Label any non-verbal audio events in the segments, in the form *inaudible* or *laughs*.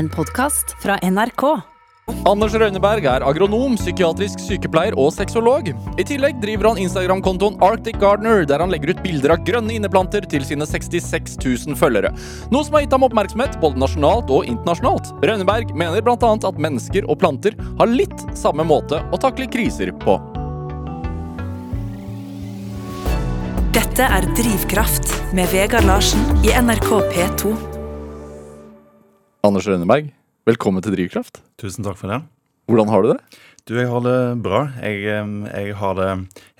En podkast fra NRK. Anders Røyneberg er agronom, psykiatrisk sykepleier og sexolog. I tillegg driver han Instagram-kontoen Arctic Gardener, der han legger ut bilder av grønne inneplanter til sine 66 000 følgere. Noe som har gitt ham oppmerksomhet både nasjonalt og internasjonalt. Røyneberg mener bl.a. at mennesker og planter har litt samme måte å takle kriser på. Dette er Drivkraft med Vegard Larsen i NRK P2. Anders Rønneberg, velkommen til Drivkraft. Tusen takk for det. Hvordan har du det? Du, jeg har det bra. Jeg, jeg har det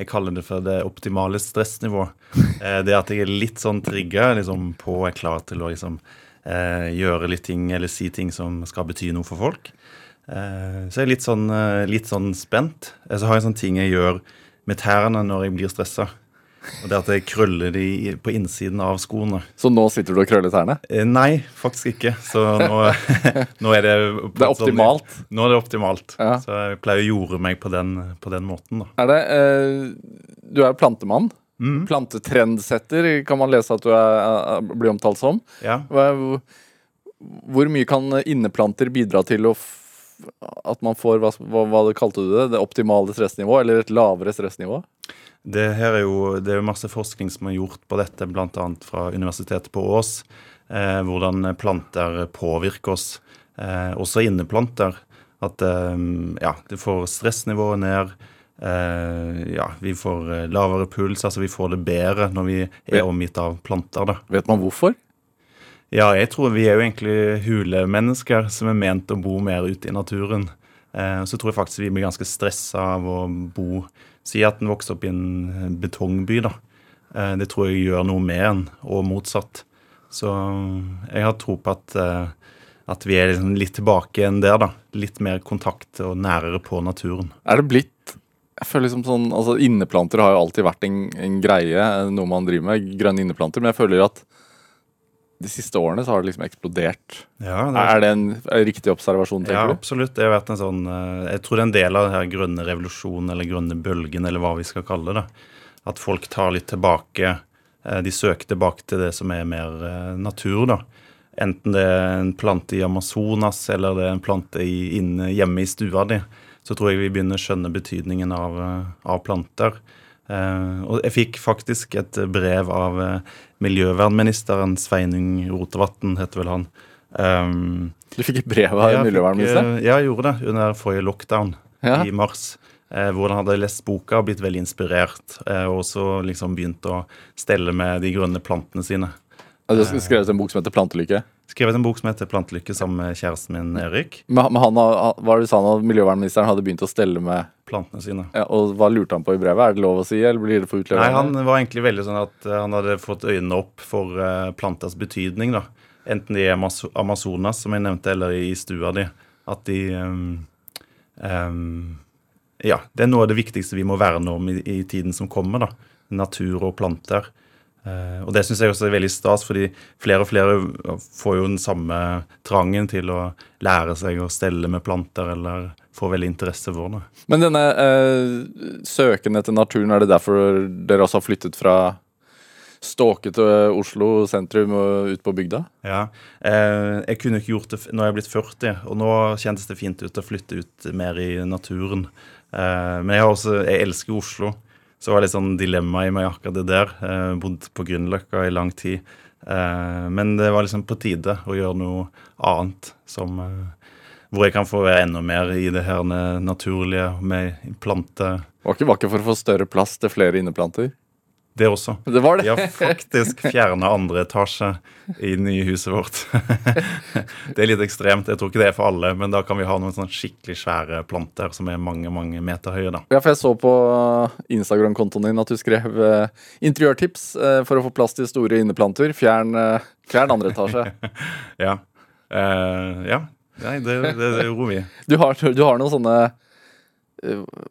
Jeg kaller det for det optimale stressnivået. *laughs* Eh, Det at jeg er litt sånn trigga liksom på og er klar til å liksom eh, gjøre litt ting eller si ting som skal bety noe for folk. Eh, så jeg er litt sånn, litt sånn spent. Så har jeg sånne ting jeg gjør med tærne når jeg blir stressa. Og det at det krøller i- på innsiden av skoene. Så nå sitter du og krøller tærne? Eh, Nei, faktisk ikke. Så nå, *laughs* nå er det Det er optimalt. Nå er det optimalt. Ja. Så jeg pleier å jorde meg på den, på den måten, da. Er det eh, Du er plantemann. Mm. Plantetrendsetter kan man lese at du er, er, blir omtalt som. Ja. Hvor, hvor mye kan inneplanter bidra til å at man får hva, hva, hva kalte du det? Det optimale stressnivå, eller et lavere stressnivå? Det her er jo, det er jo masse forskning som er gjort på dette, bl.a. fra Universitetet på Ås. Eh, hvordan planter påvirker oss, eh, også inneplanter. At eh, ja, det får stressnivået ned. Eh, ja, vi får eh, lavere puls, altså vi får det bedre når vi er omgitt av planter. da. Vet man hvorfor? Ja, jeg tror vi er jo egentlig hulemennesker som er ment å bo mer ute i naturen. Eh, så tror jeg faktisk vi blir ganske stressa av å bo Si at en vokser opp i en betongby, da. Eh, det tror jeg gjør noe med en, og motsatt. Så jeg har tro på at, eh, at vi er liksom litt tilbake enn der, da. Litt mer kontakt og nærere på naturen. Er det blitt jeg føler liksom sånn, altså Inneplanter har jo alltid vært en, en greie, noe man driver med. Grønne inneplanter. Men jeg føler at de siste årene så har det liksom eksplodert. Ja, Er det en, er det riktig observasjon, Ja, tenker du? absolutt. Det har vært en sånn eh, Jeg tror det er en del av den her grønne revolusjonen, eller grønne bølgen, eller hva vi skal kalle det. At folk tar litt tilbake eh, De søker tilbake til det som er mer eh, natur, da. Enten det er en plante i Amazonas, eller det er en plante i, inne hjemme i stua di. Så tror jeg vi begynner å skjønne betydningen av, av planter. Eh, og jeg fikk faktisk et brev av miljøvernministeren Sveinung Rotevatn, heter vel han. Um, Du fikk et brev av miljøvernministeren? eh, Ja, jeg gjorde det under forrige lockdown Ja. i mars. Eh, hvor han hadde lest boka og blitt veldig inspirert. Eh, og så liksom begynt å stelle med de grønne plantene sine. Altså, Du har skrevet en bok som heter 'Plantelykke'? Skrevet en bok som heter 'Plantelykke' sammen med kjæresten min Erik. Men, men han, hva var det du sa nå? Miljøvernministeren hadde begynt å stelle med Plantene sine. ja, Og hva lurte han på i brevet? Er det lov å si, eller blir det for utlevert? Nei, han var egentlig veldig sånn at eh, han hadde fått øynene opp for eh, planters betydning, da. Enten de er Amazonas, som jeg nevnte, eller i stua di. At de um, um, Ja, det er noe av det viktigste vi må verne om i, i tiden som kommer, da. Natur og planter. Eh, og det syns jeg også er veldig stas, fordi flere og flere får jo den samme trangen til å lære seg å stelle med planter, eller får veldig interesse for det. Men denne uh, søken etter naturen, er det derfor dere også har flyttet fra Ståke til Oslo sentrum og ut på bygda? Ja. Uh, jeg kunne ikke gjort det Nå når jeg er blitt 40, og nå kjentes det fint ut å flytte ut mer i naturen. Men jeg, har også, jeg elsker Oslo, så det var litt sånn dilemma i meg akkurat det der. Eh, bodd på Grünerløkka i lang tid. Eh, men det var liksom på tide å gjøre noe annet som eh, hvor jeg kan få være enda mer i det her naturlige med planter. Var ikke, vakker for å få større plass til flere inneplanter? Det også. Det var det. Vi har faktisk fjerna andre etasje i det nye huset vårt. *laughs* det er litt ekstremt. Jeg tror ikke det er for alle, men da kan vi ha noen sånn skikkelig svære planter som er mange mange meter høye. da. Ja, for jeg så på Instagram-kontoen din at du skrev eh, interiørtips eh, for å få plass til store inneplanter. Fjern, eh, fjern andre etasje. *laughs* Ja. Eh, ja. Nei, det, det, det gjorde vi. Du har, du har noen sånne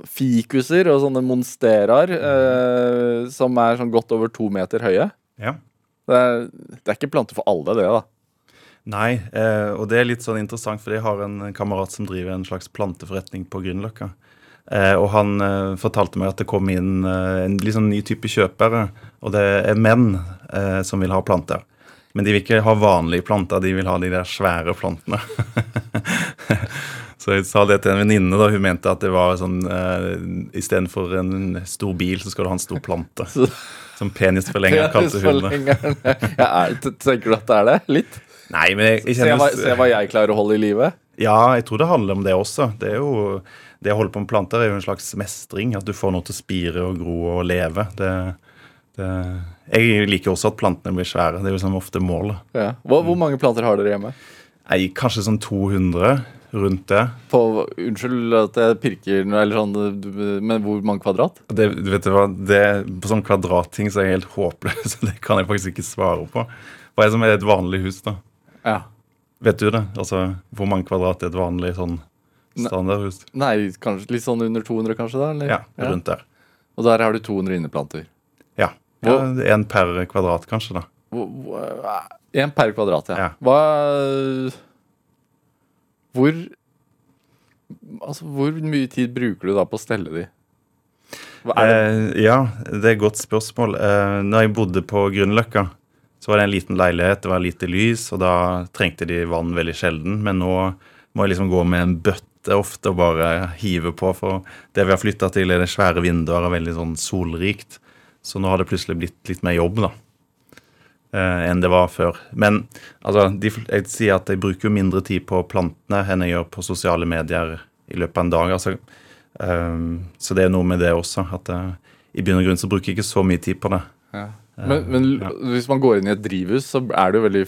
fikuser og sånne monsteraer eh, som er sånn godt over to meter høye. Ja. Det er, det er ikke planter for alle, det, da. Nei, eh, og det er litt sånn interessant, for jeg har en kamerat som driver en slags planteforretning på Grünerløkka. Eh, og han eh, fortalte meg at det kom inn eh, en sånn ny type kjøpere, og det er menn eh, som vil ha planter. Men de vil ikke ha vanlige planter, de vil ha de der svære plantene. *laughs* så jeg sa det til en venninne, da. Hun mente at det var sånn uh, Istedenfor en stor bil, så skal du ha en stor plante. Som penisforlenger, *laughs* kalte hun det. *laughs* ja, er, tenker du at det er det? Litt? Nei, men jeg, jeg se, hva, se hva jeg klarer å holde i live? Ja, jeg tror det handler om det også. Det er jo det å holde på med planter er jo en slags mestring. At du får noe til å spire og gro og leve. Det, det, jeg liker også at plantene blir svære. Det er jo som ofte målet. Ja. Hvor, hvor, mange planter har dere hjemme? Nei, Kanskje sånn 200 rundt det. På, unnskyld at jeg pirker, eller sånn, men hvor mange kvadrat? Det, vet du hva, det, På sånn kvadratting så er jeg helt håpløs. *laughs* Det kan jeg faktisk ikke svare på. Hva er det som er et vanlig hus, da? Ja. Vet du det? Altså, Hvor mange kvadrat er et vanlig sånn standardhus? Nei, kanskje litt sånn under 200, kanskje? da? Eller? Ja, rundt der. Og der har du 200 inneplanter? Ja. Én per kvadrat, kanskje. da. Én per kvadrat, ja. ja. Hva Hvor Altså, hvor mye tid bruker du da på å stelle de? Eh, ja, det er et godt spørsmål. Eh, når jeg bodde på Grünerløkka, så var det en liten leilighet, det var lite lys, og da trengte de vann veldig sjelden. Men nå må jeg liksom gå med en bøtte ofte og bare hive på, for det vi har flytta til, er det svære vinduer og veldig sånn solrikt. Så nå har det plutselig blitt litt mer jobb, da. Eh, enn det var før. Men altså, de, jeg sier at jeg bruker jo mindre tid på plantene enn jeg gjør på sosiale medier i løpet av en dag. altså Um, så det er noe med det også. At uh, i bunn og grunn så bruker jeg ikke så mye tid på det. Ja. Men, men ja. hvis man går inn i et drivhus, så er det jo veldig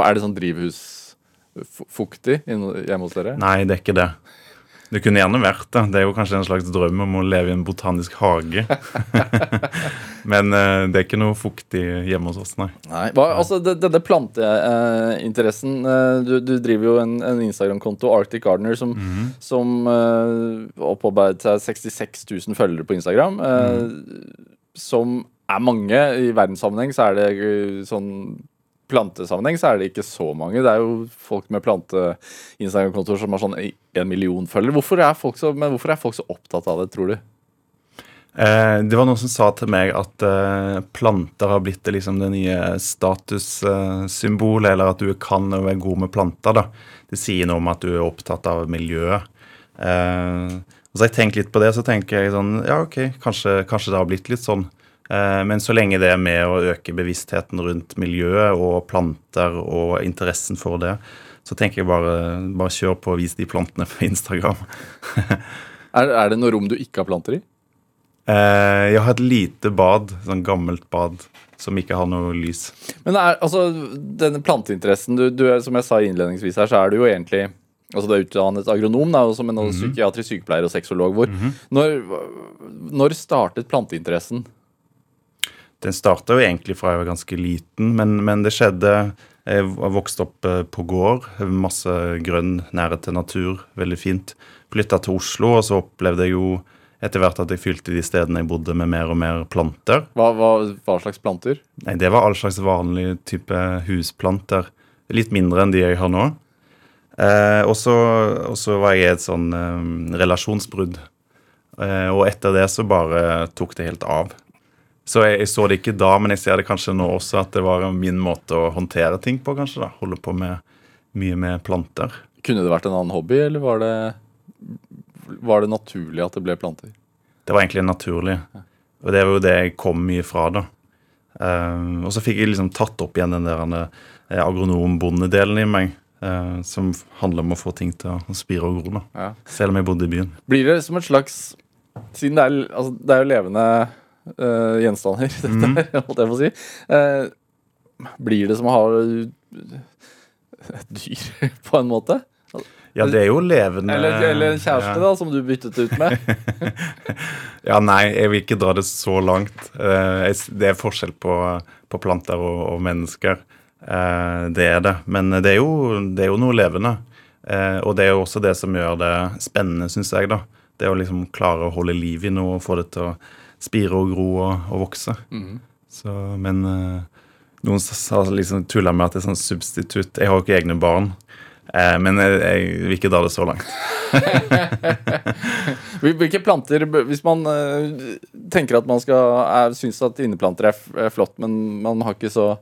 Er det sånn drivhusfuktig hjemme hos dere? Nei, det er ikke det. Det kunne gjerne vært det. Det er jo kanskje en slags drøm om å leve i en botanisk hage. *laughs* Men uh, det er ikke noe fuktig hjemme hos oss, nei. nei hva, altså, Denne planteinteressen uh, du, du, driver jo en, en Instagram-konto, Arctic Gardener, som, mm -hmm. som uh, opparbeidet seg 66 000 følgere på Instagram. Mm. Som er mange. I verdenssammenheng så er det sånn plantesammenheng så er det ikke så mange. Det er jo folk med plante-Instagram-kontoer som har sånn en million følgere. Hvorfor er folk så, hvorfor er folk så opptatt av det, tror du? Eh, det var noen som sa til meg at eh, planter har blitt liksom, det nye statussymbolet, eller at du kan være god med planter. da. Det sier noe om at du er opptatt av miljøet. Eh, og så jeg tenkt litt på det, så tenker jeg sånn Ja, OK, kanskje, kanskje det har blitt litt sånn. Eh, men så lenge det er med å øke bevisstheten rundt miljøet og planter og interessen for det, så tenker jeg bare, bare kjør på og vis de plantene på Instagram. *laughs* er, er, det noe rom du ikke har planter i? Eh, jeg har et lite bad, sånn gammelt bad, som ikke har noe lys. Men er, altså, denne planteinteressen, du, du, som jeg sa innledningsvis her, så er du jo egentlig Altså Du er utdannet agronom, da, som en mm -hmm. psykiatrisk sykepleier og sexolog. Hvor, mm -hmm. når, når startet planteinteressen? Den starta jo egentlig fra jeg var ganske liten, men, men det skjedde Jeg vokste opp eh, på gård. Masse grønn, nære til natur. Veldig fint. Flytta til Oslo, og så opplevde jeg jo etter hvert at jeg fylte de stedene jeg bodde, med mer og mer planter. Hva, hva, hva slags planter? Nei, Det var all slags vanlige type husplanter. Litt mindre enn de jeg har nå. Eh, og så var jeg i et sånn eh, relasjonsbrudd. Eh, og etter det så bare tok det helt av. Så jeg, jeg, så det ikke da, men jeg ser det kanskje nå også, at det var min måte å håndtere ting på, kanskje. da, Holde på med mye med planter. Kunne det vært en annen hobby, eller var det, var det naturlig at det ble planter? Det var egentlig naturlig. Og det var jo det jeg kom mye fra, da. Um, og så fikk jeg liksom tatt opp igjen den der eh, agronom-bondedelen i meg. Uh, som handler om å få ting til å spire og gro, da. Ja. Selv om jeg bodde i byen. Blir det som et slags Siden det er, altså, det er jo levende uh, gjenstander, *laughs* dette mm. her, holdt jeg på å si. Uh, blir det som å ha et dyr, *laughs* på en måte? Ja, det er jo levende Eller, eller en kjæreste, ja. da, som du byttet ut med. *laughs* ja, nei, jeg vil ikke dra det så langt. Uh, det er forskjell på, på planter og, og mennesker. det er det. Men det er jo, det er jo noe levende. og det er jo også det som gjør det spennende, syns jeg. da. Det å liksom klare å holde liv i noe og få det til å spire og gro og, og vokse. Mm. Så, men uh, noen har liksom tulla med at det er sånn substitutt. Jeg har jo ikke egne barn. Uh, men jeg, jeg, vil ikke dra det så langt. *laughs* Hvilke planter Hvis man uh, tenker at man skal synes at inneplanter er, flott, men man har ikke så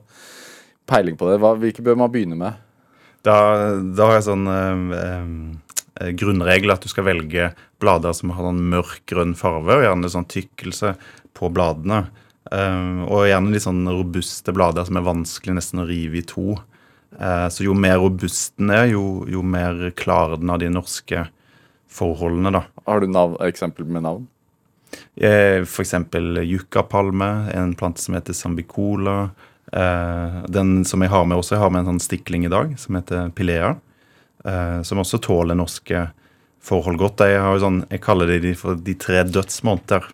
peiling på det. Hvilke bør man begynne med? Da, da har jeg sånn eh, eh, grunnregel at du skal velge blader som har en mørk grønn farve, og gjerne sånn tykkelse på bladene. Eh, og gjerne litt sånn robuste blader som er vanskelig nesten å rive i to. Eh, så jo mer robust den er, jo, jo mer klarer den av de norske forholdene, da. Har du navn, eksempel med navn? F.eks. yuccapalme, en plante som heter sambicola. Eh, den som jeg har med også, jeg har med en sånn stikling i dag, som heter pilea. Eh, som også tåler norske forhold godt. Jeg, har jo sånn, jeg kaller det for de tre dødsmåneder.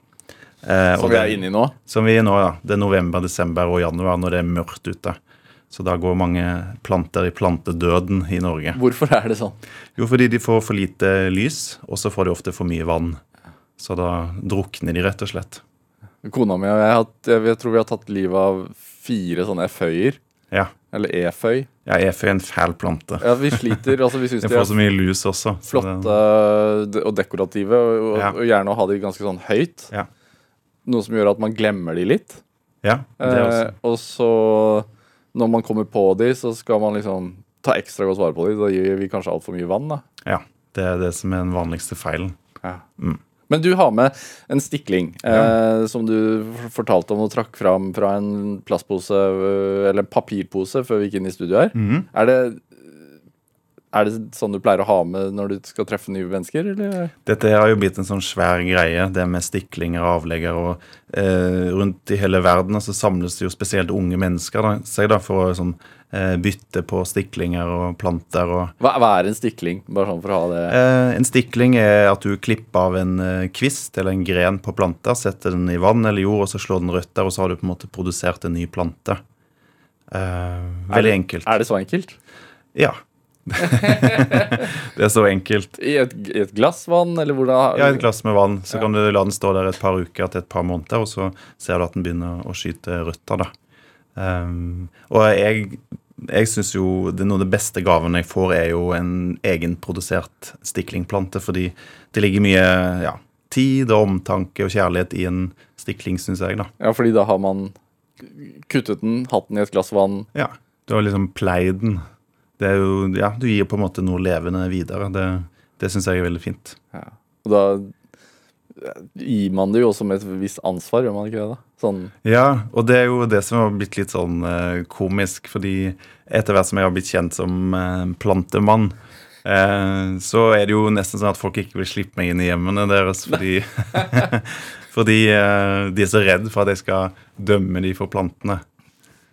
Eh, Som vi er inne i nå? Som vi er nå, ja. Det er november, desember og januar når det er mørkt ute. Så da går mange planter i plantedøden i Norge. Hvorfor er det sånn? Jo, fordi de får for lite lys, og så får de ofte for mye vann. Så da drukner de, rett og slett. Kona mi og jeg, jeg, jeg tror vi har tatt livet av fire sånne eføyer. Ja. Eller eføy. Ja, eføy er en fæl plante. Ja, vi sliter. altså Vi syns *laughs* Jeg får er så mye lus også. så flotte og dekorative, og, Ja. og gjerne å ha de ganske sånn høyt. Ja. Noe som gjør at man glemmer de litt. Ja, det er også. Eh, og så, når man kommer på de, så skal man liksom ta ekstra godt vare på de. Da gir vi kanskje altfor mye vann, da. Ja, det er det som er den vanligste feilen. Ja. Mm. Men du har med en stikling eh, som du fortalte om og trakk fram fra en plastpose, øh, eller en papirpose, før vi gikk inn i studio her. Mhm. Er det er det sånn du pleier å ha med når du skal treffe nye mennesker, eller? Dette har jo blitt en sånn svær greie, det med stiklinger og avlegger. og eh, Rundt i hele verden så samles det jo spesielt unge mennesker da, seg da, for å sånn, eh, bytte på stiklinger og planter. og Hva, hva er en stikling? Bare sånn for å ha det Eh, en stikling er at du klipper av en eh, kvist eller en gren på planta, setter den i vann eller jord, og så slår den røtter, og så har du på en måte produsert en ny plante. Eh, veldig enkelt. Er det så enkelt? Ja. *laughs* det er så enkelt. I et, i et glass vann, eller hvordan? Ja, et glass med vann, så kan du la den stå der et par uker til et par måneder, og så ser du at den begynner å skyte røtter. da. Um, og jeg, jeg syns jo det er noe av det beste gaven jeg får, er jo en egenprodusert stiklingplante, fordi det ligger mye ja, tid og omtanke og kjærlighet i en stikling, syns jeg. da. Ja, fordi da har man kuttet den, hatt den i et glass vann. Ja, Du har liksom pleid den. Det er jo, ja, Du gir på en måte noe levende videre. Det, det syns jeg er veldig fint. Ja. Og da gir man det jo også med et visst ansvar, gjør man ikke det? da? Sånn, Ja, og det er jo det som har blitt litt sånn eh, komisk, fordi etter hvert som jeg har blitt kjent som eh, plantemann, eh, så er det jo nesten sånn at folk ikke vil slippe meg inn i hjemmene deres fordi *laughs* *laughs* Fordi eh, de er så redd for at jeg skal dømme de for plantene.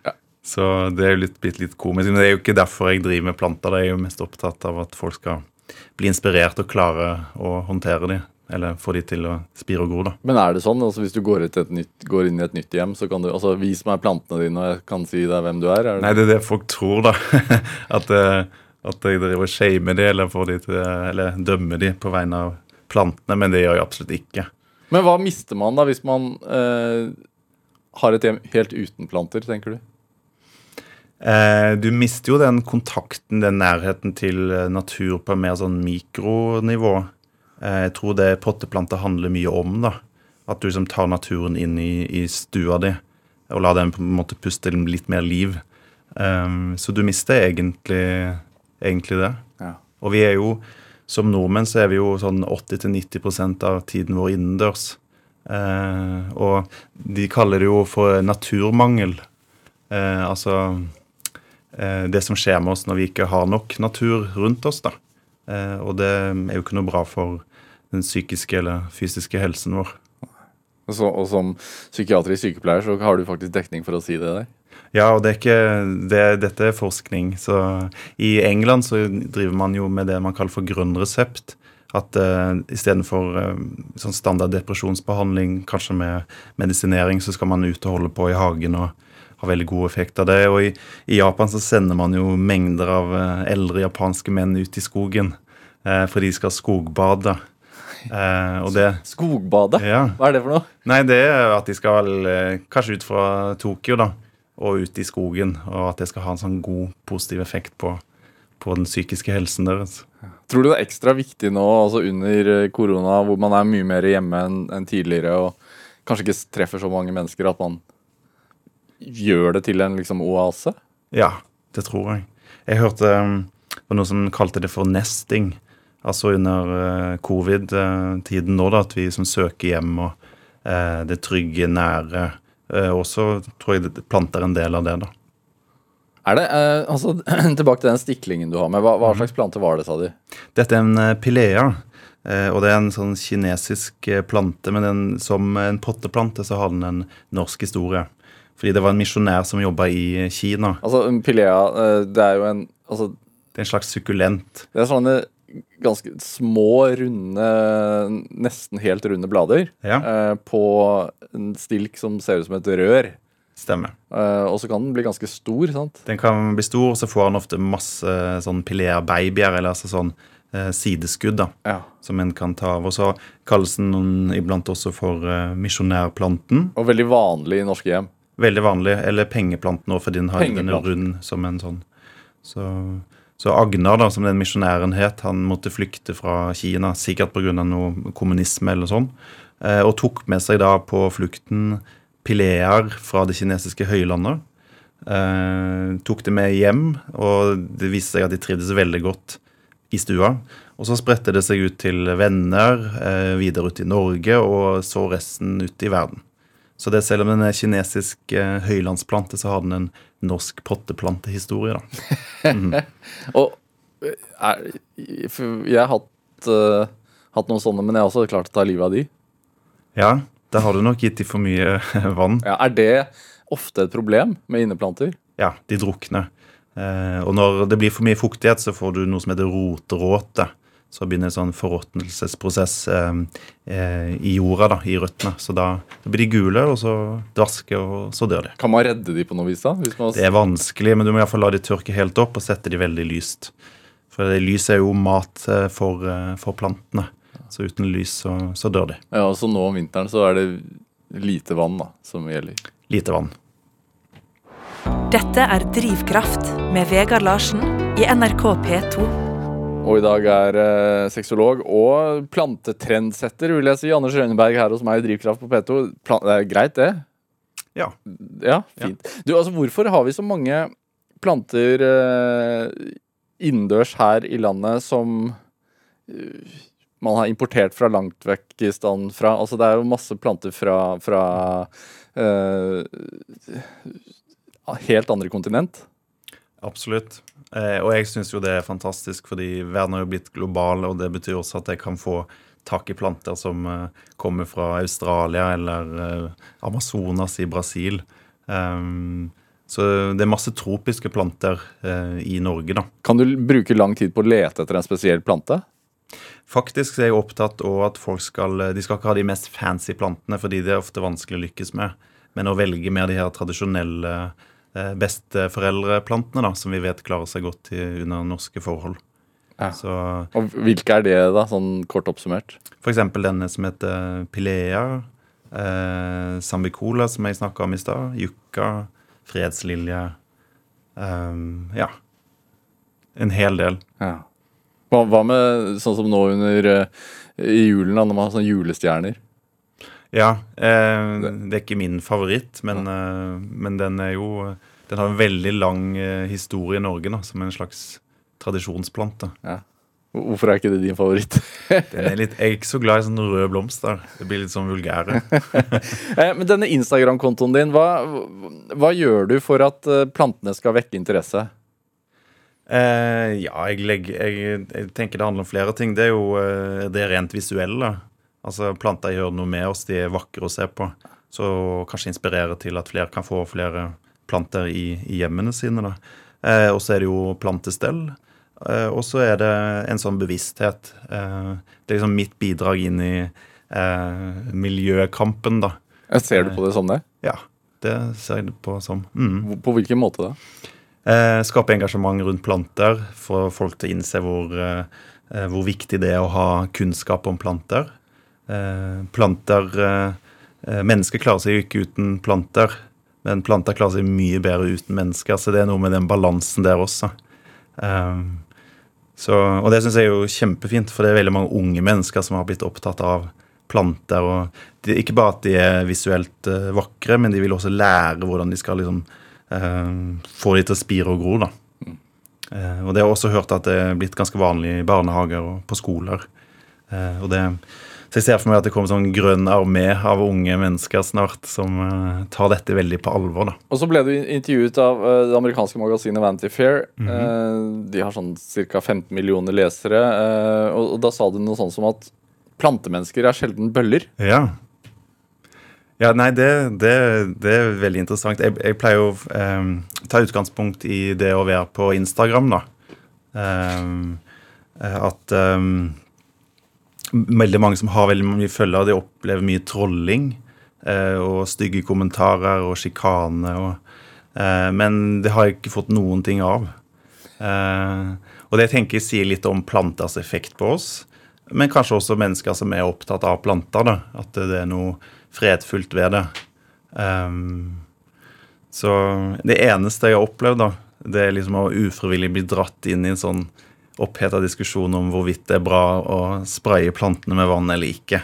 Ja. Så det er jo litt, blitt litt komisk. Men det er jo ikke derfor jeg driver med planter. Det er jo mest opptatt av at folk skal bli inspirert og klare å håndtere de. Eller få de til å spire og gro, da. Men er det sånn? altså Hvis du går, nytt, går inn i et nytt hjem, så kan du altså vis meg plantene dine, og jeg kan si deg hvem du er? er det? Nei, det er det folk tror, da. *laughs* At, eh, at jeg driver og shamer de, eller, får de til, eller dømmer de på vegne av plantene, men det gjør jeg absolutt ikke. Men hva mister man da hvis man eh, har et hjem helt uten planter, tenker du? Eh, du mister jo den kontakten, den nærheten til eh, natur på mer sånn mikronivå. Eh, jeg tror det potteplanter handler mye om, da. At du liksom tar naturen inn i, i stua di og lar den på en måte puste litt mer liv. Um, så du mister egentlig, egentlig det. Ja. Og vi er jo, som nordmenn, så er vi jo sånn 80-90% av tiden vår innendørs. Uh, og de kaller det jo for naturmangel. Uh, altså uh, det som skjer med oss når vi ikke har nok natur rundt oss. da. Og det er jo ikke noe bra for den psykiske eller fysiske helsen vår. Så, og som psykiatrisk sykepleier så har du faktisk dekning for å si det der. Ja, og det er ikke, det, dette er forskning. Så I England så driver man jo med det man kaller for grønn resept. At uh, istedenfor uh, sånn standard depresjonsbehandling, kanskje med medisinering, så skal man ut og holde på i hagen og ha veldig god effekt av det. Og i, i Japan så sender man jo mengder av uh, eldre japanske menn ut i skogen uh, for de skal skogbade. Uh, og det Skogbade? Ja. Hva er det for noe? Nei, det er at de skal eh, kanskje ut fra Tokyo, da, og ut i skogen. Og at det skal ha en sånn god, positiv effekt på, på den psykiske helsen deres. Tror du det er ekstra viktig nå, altså under eh, korona, hvor man er mye mer hjemme enn en tidligere, og kanskje ikke treffer så mange mennesker, at man gjør det til en liksom oase? Ja, det tror jeg. Jeg hørte um, det var noen som kalte det for nesting. Altså under uh, covid-tiden nå, da, at vi som søker hjem og uh, det trygge, nære. Uh, også tror jeg det planter en del av det, da. Er det, eh, altså, *clears throat* Tilbake til den stiklingen du har med. Hva, hva slags plante var det, sa du? Dette er en eh, pilea. eh, Og det er en sånn kinesisk eh, plante, men den, som en potteplante så har den en norsk historie. Fordi det var en misjonær som jobba i Kina. Altså, en Pilea, eh, det er jo en altså, Det er en slags sukkulent. Det er sånne ganske små, runde, nesten helt runde blader Ja, eh, på en stilk som ser ut som et rør. stemmer. Eh, og så kan den bli ganske stor, sant? Den kan bli stor, og så får han ofte masse sånn pilea-babyer, eller altså sånn eh, sideskudd, da. Ja. som en kan ta av. Og så kalles den iblant også for uh, misjonærplanten. Og veldig vanlig i norske hjem. Veldig vanlig. Eller pengeplanten òg, fordi den har den rund som en sånn. Så, så Agnar, da, som den misjonæren het, han måtte flykte fra Kina, sikkert pga. noe kommunisme eller sånn, eh, og tok med seg da på flukten pileer fra det kinesiske høylandet. Eh, tok det med hjem, og det viste seg at de trivdes veldig godt i stua. Og så spredte det seg ut til venner, eh, videre ut i Norge, og så resten ut i verden. Så det, selv om den er kinesisk høylandsplante, så har den en norsk potteplantehistorie, da. *laughs* Og eh, er, jeg har hatt, uh, hatt noen sånne, men jeg har også klart å ta livet av de. Ja, da har du nok gitt de for mye vann. Ja, er det ofte et problem med inneplanter? Ja, de drukner. Eh, og når det blir for mye fuktighet, så får du noe som heter roteråte. Så begynner en sånn forråtnelsesprosess eh, eh, i jorda, da, i røttene. Så da, da blir de gule, og så dvasker, og så dør de. Kan man redde de på noe vis da? Hvis man, Det er vanskelig, men du må i hvert fall la de tørke helt opp og sette de veldig lyst. For lys er jo mat eh, for, eh, for plantene. Så uten lys så, så dør de. ja, så nå om vinteren så er det lite vann da, som gjelder. Lite vann. Dette er Drivkraft med Vegard Larsen i NRK P2. Og i dag er eh, sexolog og plantetrendsetter, vil jeg si. Anders Rønneberg her hos meg i Drivkraft på P2. Plan det er greit, det? Ja. Ja, fint. Du, altså, hvorfor har vi så mange planter eh, innendørs her i landet som uh, man har importert fra langt vekk i stand fra? Altså, det er jo masse planter fra, fra uh, helt andre kontinent. Absolutt. Eh, og jeg syns jo det er fantastisk, fordi verden har jo blitt global, og det betyr også at jeg kan få tak i planter som eh, kommer fra Australia eller eh, Amazonas i Brasil. Um, så det er masse tropiske planter eh, i Norge, da. Kan du bruke lang tid på å lete etter en spesiell plante? Faktisk er jeg opptatt av at folk skal De skal ikke ha de mest fancy plantene, fordi det er ofte vanskelig å lykkes med. Men å velge mer de her tradisjonelle eh, besteforeldreplantene, da, som vi vet klarer seg godt i, under norske forhold. Ja. Så Og hvilke er det, da, sånn kort oppsummert? eksempel denne som heter Pilea, eh, Sambicola, som jeg snakka om i stad, Jukka, fredslilje Eh, Ja. En hel del. Ja. Hva, hva med sånn som nå under eh, i julen, da, når man har sånne julestjerner? Ja. Eh, det er ikke min favoritt, men, eh, men den er jo Den har en veldig lang eh, historie i Norge, da, som en slags tradisjonsplante. Ja. Hvorfor er ikke det din favoritt? *laughs* Den er litt, jeg er ikke så glad i sånne røde blomster. Det blir litt sånn vulgære. *laughs* Eh, Men denne Instagram-kontoen din, hva, hva gjør du for at eh, plantene skal vekke interesse? Eh, ja, jeg, legger, jeg, jeg tenker det handler om flere ting. Det er jo det det rent visuelle. Altså Planter gjør noe med oss, de er vakre å se på. Så kanskje inspirere til at flere kan få flere planter i, i hjemmene sine. da. Eh, og så er det jo plantestell. Eh, og så er det en sånn bevissthet. Eh, det er liksom mitt bidrag inn i eh, miljøkampen, da. Eh, Ser du på det som det? Ja, det ser jeg på som. Mm. På hvilken måte da? Eh, skape engasjement rundt planter, få folk til å innse hvor, eh, eh, hvor viktig det er å ha kunnskap om planter. Eh, planter eh, eh, Mennesker klarer seg jo ikke uten planter, men planter klarer seg mye bedre uten mennesker. Så det er noe med den balansen der også. Så, og det syns jeg er jo kjempefint, for det er veldig mange unge mennesker som har blitt opptatt av planter. og de, Ikke bare at de er visuelt vakre, men de vil også lære hvordan de skal liksom få de til å spire og gro. da. Og det har jeg også hørt at det er blitt ganske vanlig i barnehager og på skoler. Og det, så jeg ser for meg at det kommer sånn grønn armé av unge mennesker snart som eh, tar dette veldig på alvor. da. Og så ble du intervjuet av eh, det amerikanske magasinet Vanity Fair. Eh, de har sånn ca. 15 millioner lesere. og, da sa du noe sånt som at plantemennesker er sjelden bøller. Ja. Ja, nei, det, det, det er veldig interessant. Jeg, jeg pleier å um, ta utgangspunkt i det å være på Instagram, da. Eh, at ehm, veldig mange som har veldig mye følgere, de opplever mye trolling eh, og stygge kommentarer og sjikane. Eh, men det har jeg ikke fått noen ting av. Eh, og det tenker jeg sier litt om planters effekt på oss. Men kanskje også mennesker som er opptatt av planter. da, At det er noe fredfullt ved det. Um, så det eneste jeg har opplevd, da, det er liksom å ufrivillig bli dratt inn i en sånn oppheta diskusjon om hvorvidt det er bra å spraye plantene med vann eller ikke.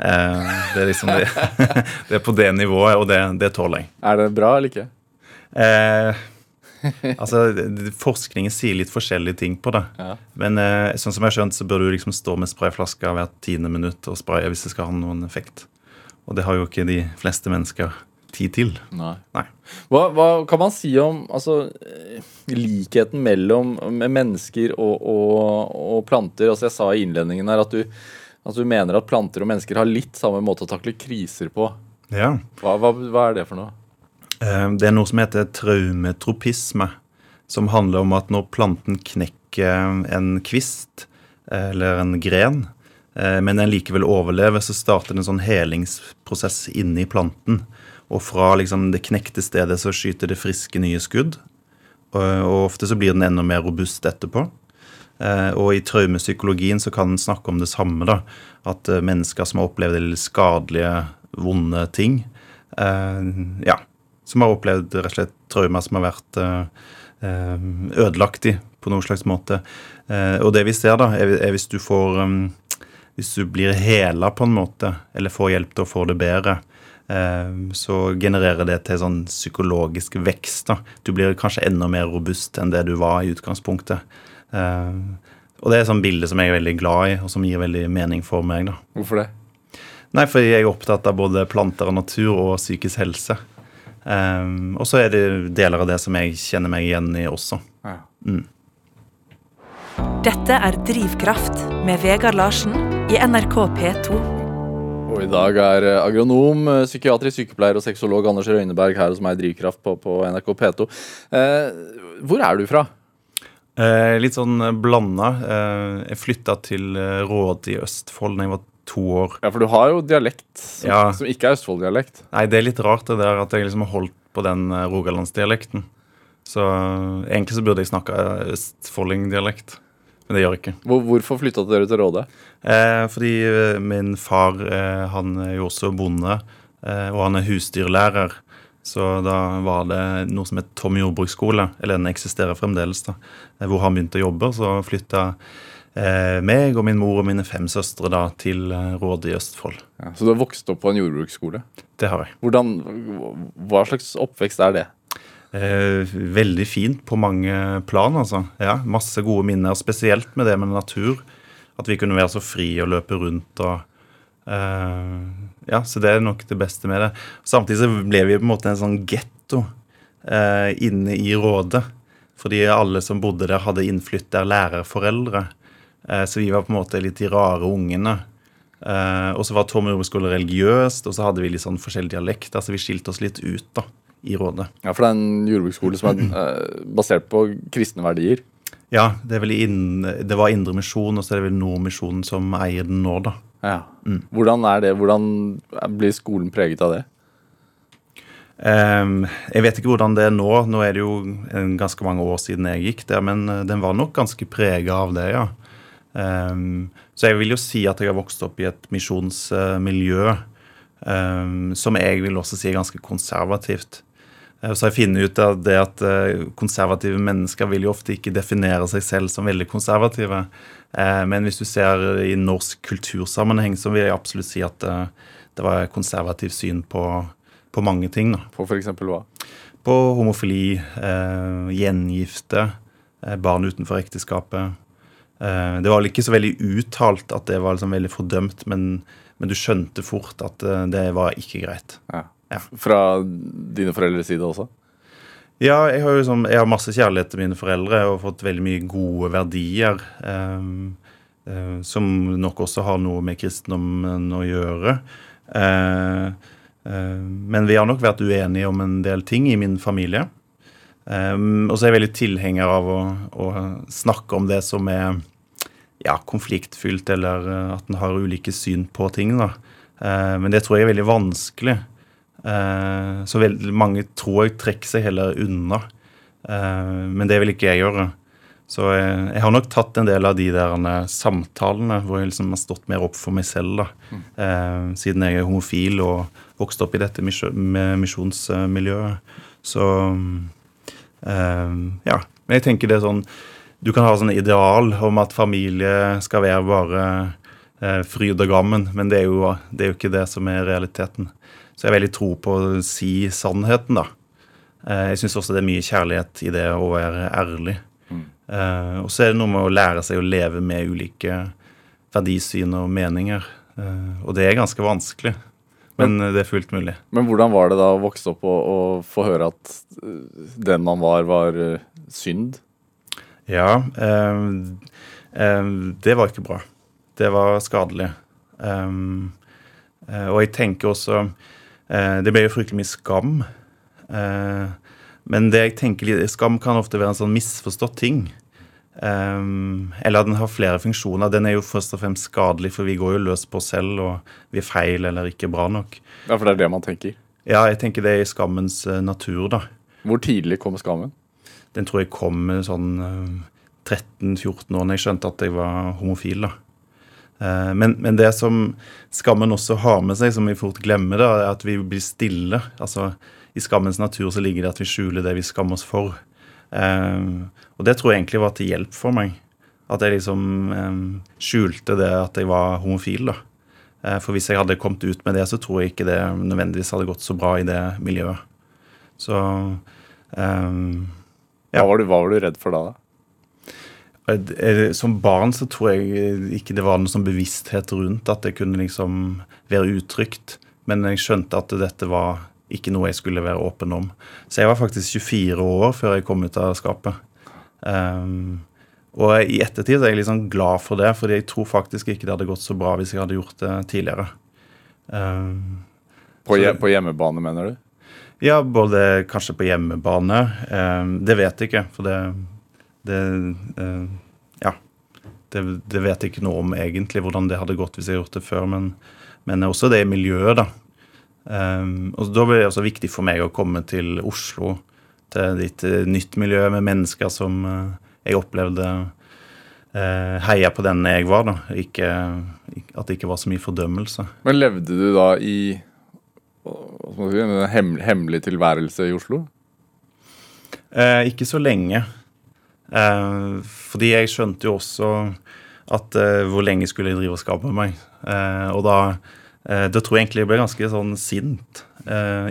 Eh, det er liksom det, *laughs* det er på det nivået, og det, det tåler jeg. Er det bra eller ikke? Eh, altså, Forskningen sier litt forskjellige ting på det. Ja. Men eh, sånn som jeg har skjønt, så bør du liksom stå med sprayflasker hvert tiende minutt og spraye hvis det skal ha noen effekt. Og det har jo ikke de fleste mennesker tid til. Nei. Nei. Hva, hva kan man si om altså, eh, likheten mellom med mennesker og, og, og planter? Altså, jeg sa i innledningen her at du, at du mener at planter og mennesker har litt samme måte å takle kriser på. Ja. Hva, hva, er det for noe? Eh, Det er noe som heter traumetropisme, som handler om at når planten knekker en kvist eh, eller en gren, men den likevel overlever, så starter det en sånn helingsprosess inni planten. Og fra liksom det knekte stedet så skyter det friske, nye skudd. Og, og ofte så blir den enda mer robust etterpå. Eh, og i traumepsykologien så kan en snakke om det samme. da, At eh, mennesker som har opplevd litt skadelige, vonde ting, eh, ja, som har opplevd rett og slett traumer som har vært eh, eh, ødelagt i på noen slags måte. Eh, og det vi ser, da, er, er hvis du får um, Hvis du blir hela på en måte, eller får hjelp til å få det bedre, eh, så genererer det til sånn psykologisk vekst. da. Du blir kanskje enda mer robust enn det du var i utgangspunktet. Eh, og det er et sånt bilde som jeg er veldig glad i, og som gir veldig mening for meg. da. Hvorfor det? Nei, fordi jeg er opptatt av både planter og natur og psykisk helse. Um, og så er det deler av det som jeg kjenner meg igjen i også. Ja. Dette er Drivkraft med Vegard Larsen i NRK P2. Og i dag er eh, agronom, eh, psykiatrisk sykepleier og sexolog Anders Røyneberg her hos meg i Drivkraft på, på NRK P2. Eh, hvor er du fra? Eh, litt sånn blanda. Eh, jeg flytta til Råd Råde i Østfold da jeg var to år. Ja, For du har jo dialekt som, Ja. som ikke er Østfold-dialekt. Nei, det er litt rart det der at jeg liksom har holdt på den eh, rogalandsdialekten. Så eh, egentlig så burde jeg snakka østfoldingdialekt, men det gjør jeg ikke. Hvor, hvorfor flytta dere til Råde? Eh, fordi eh, min far eh, han er jo også bonde, eh, og han er husdyrlærer. Så da var det noe som het Tom jordbruksskole, eller den eksisterer fremdeles, da, eh, hvor han begynte å jobbe. Så flytta eh, meg og min mor og mine fem søstre da til Råde i Østfold. Ja, så du har vokst opp på en jordbruksskole. Det har jeg. Hvordan, hva slags oppvekst er det? Eh, veldig fint på mange plan, altså. Ja, masse gode minner, spesielt med det med natur. At vi kunne være så fri og løpe rundt og eh, Ja, så det er nok det beste med det. Samtidig så ble vi på en måte en sånn getto eh, inne i Rådet. Fordi alle som bodde der, hadde innflytta lærerforeldre. Eh, så vi var på en måte litt de rare ungene. Eh, og så var Tom jordbruksskole religiøst, og så hadde vi litt sånn forskjellig dialekt. Altså vi skilte oss litt ut da, i Rådet. Ja, For det er en jordbruksskole som er *clears throat* eh, basert på kristne verdier. Ja, det, er vel inn, det var Indre Misjon, og så er det vel Nordmisjonen som eier den nå, da. Ja. Hvordan er det? Hvordan blir skolen preget av det? Um, jeg vet ikke hvordan det er nå. Nå er det jo en ganske mange år siden jeg gikk der, men eh, den var nok ganske prega av det, ja. Um, så jeg vil jo si at jeg har vokst opp i et misjonsmiljø um, som jeg vil også si er ganske konservativt. Eh, Så har jeg funnet ut av det at eh, konservative mennesker vil jo ofte ikke definere seg selv som veldig konservative. Eh, Men hvis du ser i norsk kultursammenheng, så vil jeg absolutt si at det var konservativt syn på, på mange ting. da. På f.eks. hva? på homofili, gjengifte, barn utenfor ekteskapet. Det var vel ikke så veldig uttalt at det var liksom veldig fordømt, men, men du skjønte fort at det var ikke greit. Ja. Ja. Fra dine foreldres side også? Ja, jeg har sånn, jeg har masse kjærlighet til mine foreldre og fått veldig mye gode verdier. Um, uh, som nok også har noe med kristendommen å gjøre. Uh, uh, men vi har nok vært uenige om en del ting i min familie. Um, og så er jeg veldig tilhenger av å, å snakke om det som er ja, konfliktfylt, eller at en har ulike syn på ting. da. Men det tror jeg er veldig vanskelig. Eh, så veldig mange tror jeg trekker seg heller unna. Eh, men det vil ikke jeg gjøre. Så jeg, jeg har nok tatt en del av de der eh, samtalene hvor jeg liksom har stått mer opp for meg selv, da. Eh, siden jeg er homofil og vokste opp i dette misjonsmiljøet. Så eh, ja. Men jeg tenker det er sånn Du kan ha sånn ideal om at familie skal være bare eh, fryd og gammen, men det er, jo, det er jo ikke det som er realiteten. Så jeg har veldig tro på å si sannheten, da. Eh, jeg syns også det er mye kjærlighet i det å være ærlig. Eh, og så er det noe med å lære seg å leve med ulike verdisyn og meninger. Eh, og det er ganske vanskelig, men det er fullt mulig. Men hvordan var det da å vokse opp og, og få høre at den man var, var synd? Ja, eh, det var ikke bra. Det var skadelig. Og jeg tenker også Det ble jo fryktelig mye skam. Eh, men det jeg tenker litt, skam kan ofte være en sånn misforstått ting. Um, eller at den har flere funksjoner. Den er jo først og fremst skadelig, for vi går jo løs på oss selv, og vi er feil eller ikke bra nok. Ja, for det er det man tenker. Ja, jeg tenker det er i skammens eh, natur, da. Hvor tidlig kom skammen? Den tror jeg kom sånn eh, 13-14 år når jeg skjønte at jeg var homofil. da. Eh, Men, men det som skammen også har med seg, som vi fort glemmer, da, er at vi blir stille. Altså, I skammens natur så ligger det at vi skjuler det vi skammer oss for. Um, og det tror jeg egentlig var til hjelp for meg. At jeg liksom um, skjulte det at jeg var homofil. da. For hvis jeg hadde kommet ut med det, så tror jeg ikke det nødvendigvis hadde gått så bra i det miljøet. Så um, Ja. Hva, var du, hva var du redd for da? da? Eh, Som barn så tror jeg ikke det var noe sånn bevissthet rundt at det kunne liksom være utrygt. Men jeg skjønte at dette var ikke noe jeg skulle være åpen om. Så jeg var faktisk 24 år før jeg kom ut av skapet. Um, og i ettertid er jeg liksom glad for det, fordi jeg tror faktisk ikke det hadde gått så bra hvis jeg hadde gjort det tidligere. Um, På, hjem, på hjemmebane, mener du? ja, både kanskje på hjemmebane. Um, det vet jeg ikke, for det, det eh, Ja. Det, det vet jeg ikke noe om egentlig, hvordan det hadde gått hvis jeg gjort det før. Men, men også det miljøet, da. Um, og Da ble det også viktig for meg å komme til Oslo, til et eh, nytt miljø med mennesker som uh, jeg opplevde uh, heia på den jeg var. da, ikke, At det ikke var så mye fordømmelse. Men levde du da i si, en hem, hemmelig tilværelse i Oslo? Uh, ikke så lenge. Eh, fordi jeg skjønte jo også at eh, hvor lenge skulle jeg drive og skape meg. Eh, og da, da tror jeg egentlig jeg ble ganske sånn sint.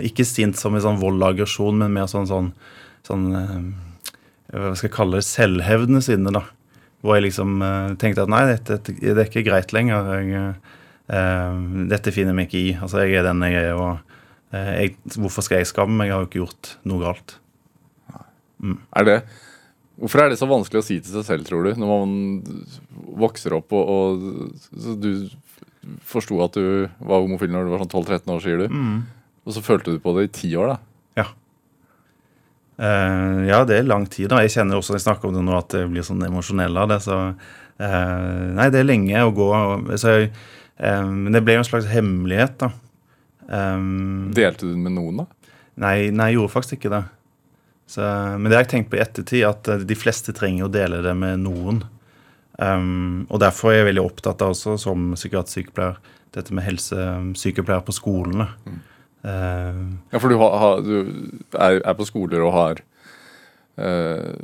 Ikke sint som en sånn vold og aggresjon, men mer sånn sånn, sånn Hva skal jeg kalle det? Selvhevdende sinne, da. Hvor jeg liksom tenkte at nei, dette, det er ikke greit lenger. Jeg, dette finner jeg meg ikke i. Altså, jeg er den jeg er, og jeg, hvorfor skal jeg skamme meg? Jeg har jo ikke gjort noe galt. Er det Hvorfor er det så vanskelig å si til seg selv, tror du, når man vokser opp og, og så Du forsto at du var homofil når du var sånn 12-13 år, sier du. Og så følte du på det i ti år, da. Ja. Uh, ja, det er lang tid. da. Jeg kjenner også når jeg snakker om det nå, at jeg blir sånn emosjonell av det. Så Uh, Nei, det er lenge å gå. Så, eh, men det ble jo en slags hemmelighet, da. Um, Delte du den med noen, da? Nei, nei, jeg gjorde faktisk ikke det. Så, men det har jeg tenkt på i ettertid, at eh, de fleste trenger å dele det med noen. Um, og derfor er jeg veldig opptatt av også, som psykiatersykepleier, dette med helsesykepleier på skolene. Uh, Ja, for du, har, har, du er, er på skoler og har uh,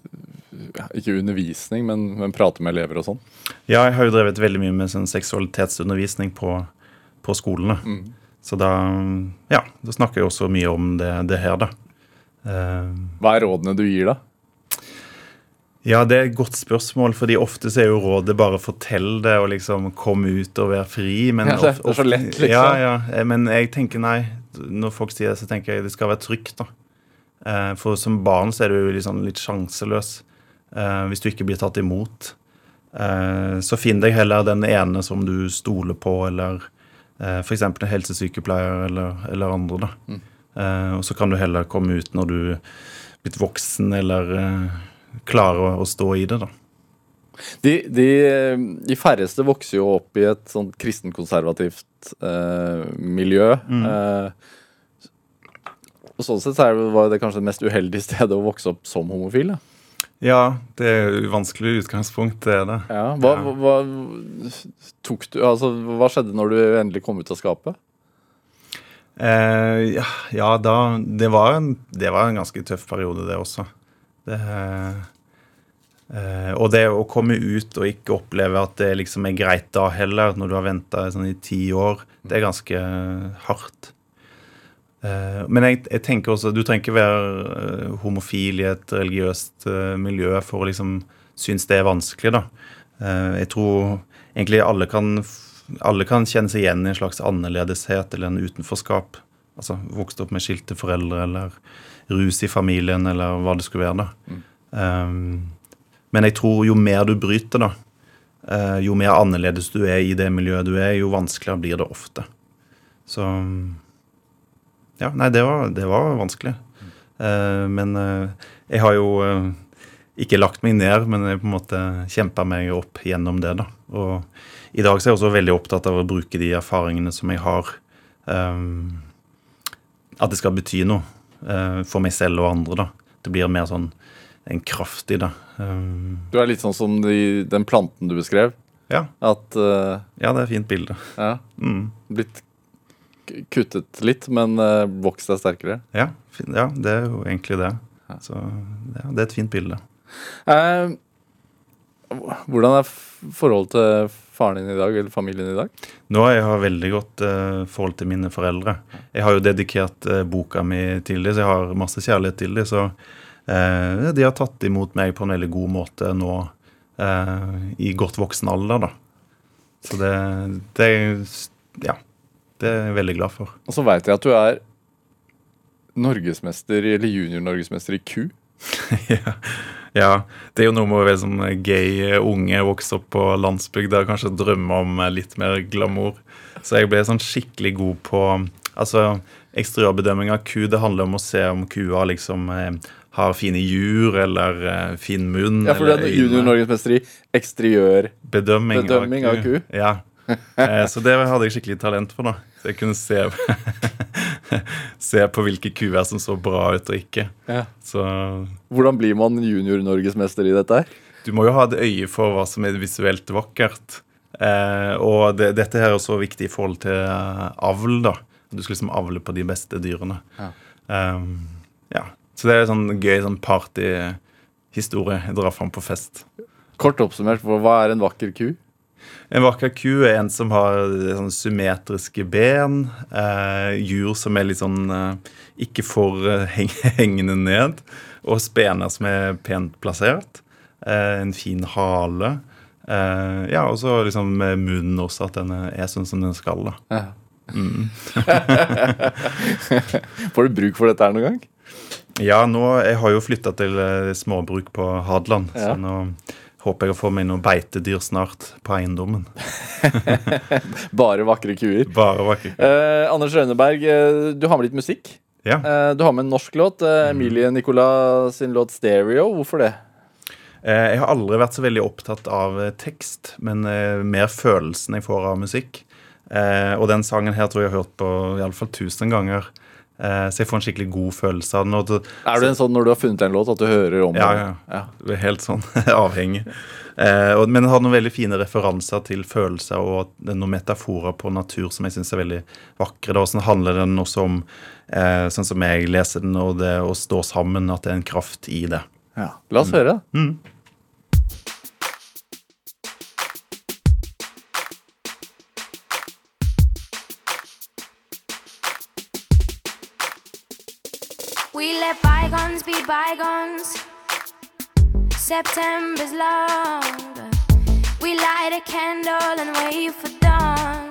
Ikke undervisning, men, men prater med elever og sånn. ja, jeg har jo drevet veldig mye med sånn seksualitetsundervisning på, på skolene. Så da, ja, da snakker jeg også mye om det, det her, da. Eh, Hva er rådene du gir, da? ja, det er et godt spørsmål, fordi ofte så er jo rådet bare fortell det og liksom komme ut og være fri. Men Ja, det er så lett, liksom. Ja, ja. Eh, Men jeg tenker nei. Når folk sier det, så tenker jeg det skal være trygt, da. Eh, For som barn så er du liksom litt sjanseløs hvis du ikke blir tatt imot. Så finn deg heller den ene som du stoler på, eller f.eks. en helsesykepleier eller, eller andre. da. Mm. Eh, Og så kan du heller komme ut når du er blitt voksen eller eh, klarer å, stå i det, da. De, de, de færreste vokser jo opp i et sånn kristenkonservativt eh, miljø. Eh, og sånn sett så det, var det kanskje det mest uheldige stedet å vokse opp som homofil. Da. Ja, det er jo vanskelig utgangspunkt, det er det. Ja, hva, Ja. hva, hva, du, altså, hva skjedde når du endelig kom ut av skapet? Eh, ja, da det var, en, det var en ganske tøff periode, det også. Det, eh, og det å komme ut og ikke oppleve at det liksom er greit da heller, når du har venta sånn i ti år, det er ganske hardt. Eh, men jeg, jeg tenker også Du trenger ikke være eh, homofil i et religiøst eh, miljø for å liksom synes det er vanskelig, da. Eh, jeg tror egentlig alle kan alle kan kjenne seg igjen i en slags annerledeshet eller en utenforskap. Altså vokst opp med skilte foreldre eller rus i familien eller hva det skulle være. da. Um, men jeg tror jo mer du bryter, da, eh, jo mer annerledes du er i det miljøet du er, jo vanskeligere blir det ofte. Så Ja, nei, det var, det var vanskelig. Uh, men uh, jeg har jo eh, ikke lagt meg ned, men jeg på en måte kjempa meg opp gjennom det. da. Og i dag så er jeg også veldig opptatt av å bruke de erfaringene som jeg har. um, at det skal bety noe uh, for meg selv og andre. da. Det blir mer sånn en kraft i det. Um, Du er litt sånn som de, den planten du beskrev. ja, At uh, ja, det er et fint bilde. ja, Mm. blitt kuttet litt, men uh, vokst deg sterkere. Ja, ja, det er jo egentlig det. Så ja, det er et fint bilde. Uh, hvordan er forholdet til faren din i dag, eller familien i dag? Nå har jeg veldig godt uh, forhold til mine foreldre. Jeg har jo dedikert uh, boka mi til dem, så jeg har masse kjærlighet til dem. Så uh, de har tatt imot meg på en veldig god måte nå i godt voksen alder, da. Så det, det Ja. Det er jeg veldig glad for. Og så veit jeg at du er norgesmester, eller junior-norgesmester i ku. *laughs* ja. Ja. Det er jo noe med å være sånn gay unge, vokse opp på landsbygda og kanskje drømme om litt mer glamour. Så jeg ble sånn skikkelig god på Altså, eksteriørbedømming av ku, det handler om å se om kua liksom eh, har fine jur eller eh, fin munn. Ja, for du er junior-norgesmester i eksteriør. Bedømming, Bedømming av ku. Ja. *laughs* Eh, Så det hadde jeg skikkelig talent for. da Så jeg kunne se *laughs* Se på hvilke kuer som så bra ut og ikke. Ja. Så Hvordan blir man junior-norgesmester i dette? Du må jo ha et øye for hva som er visuelt vakkert. Eh, og det, dette her er også viktig i forhold til eh, avl. da Du skal liksom avle på de beste dyrene. Ja. Um, ja. Så det er en sånn gøy sånn partyhistorie jeg drar fram på fest. Kort oppsummert, hva hva er en vakker ku? En vakker ku er en som har sånn symmetriske ben. Eh, jur som er litt sånn eh, ikke for eh, heng *laughs* hengende ned. Og spener som er pent plassert. Eh, en fin hale. Eh, ja, og så liksom med munnen også, at den er sånn som den skal. da. Ja. *laughs* Får du bruk for dette her noen gang? Ja, nå, jeg har jo flytta til eh, småbruk på Hadeland, Ja. så nå håper jeg å få meg noen beitedyr snart på eiendommen. *laughs* Bare vakre kuer. Bare vakre. Eh, Anders Rønneberg, eh, du har med litt musikk. Ja. Eh, du har med en norsk låt. Eh, Emilie Nicolas sin låt 'Stereo'. Hvorfor det? Eh, Jeg har aldri vært så veldig opptatt av eh, tekst, men mer følelsen jeg får av musikk. Eh, og den sangen her tror jeg jeg har hørt på iallfall tusen ganger. Eh, så jeg får en skikkelig god følelse av den. og det- Er du en sånn når du har funnet en låt, at du hører om Ja, den? ja. ja. Helt sånn *laughs* avhengig. Eh, og, men den har noen veldig fine referanser til følelser og noen metaforer på natur som jeg syns er veldig vakre. Og sånn handler den også om, eh, sånn som jeg leser den, og det å stå sammen, at det er en kraft i det. Ja. La oss høre. Mm. Bygones. September's long. We light a candle and wait for dawn.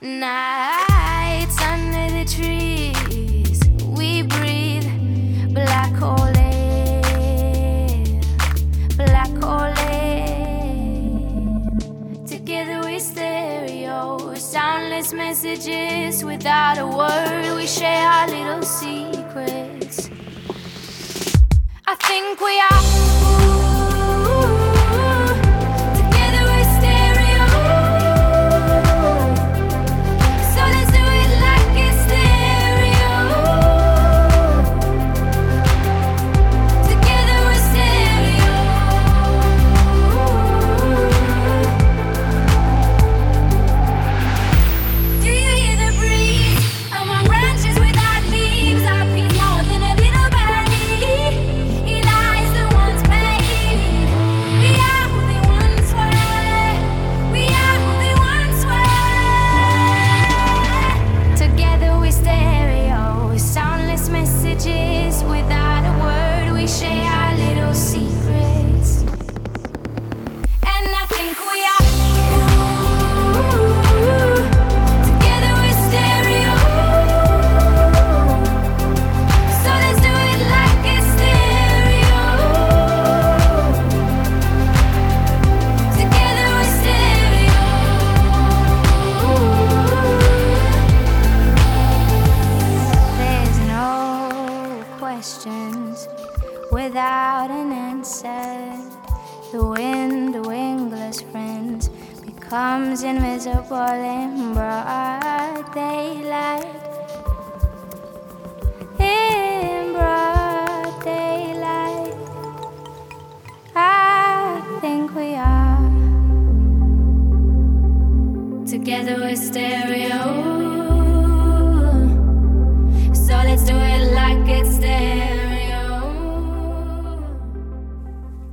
Nights under the trees. We breathe black hole air. Black hole air. Together we stereo. Soundless messages without a word. We share our little secrets. Think we are.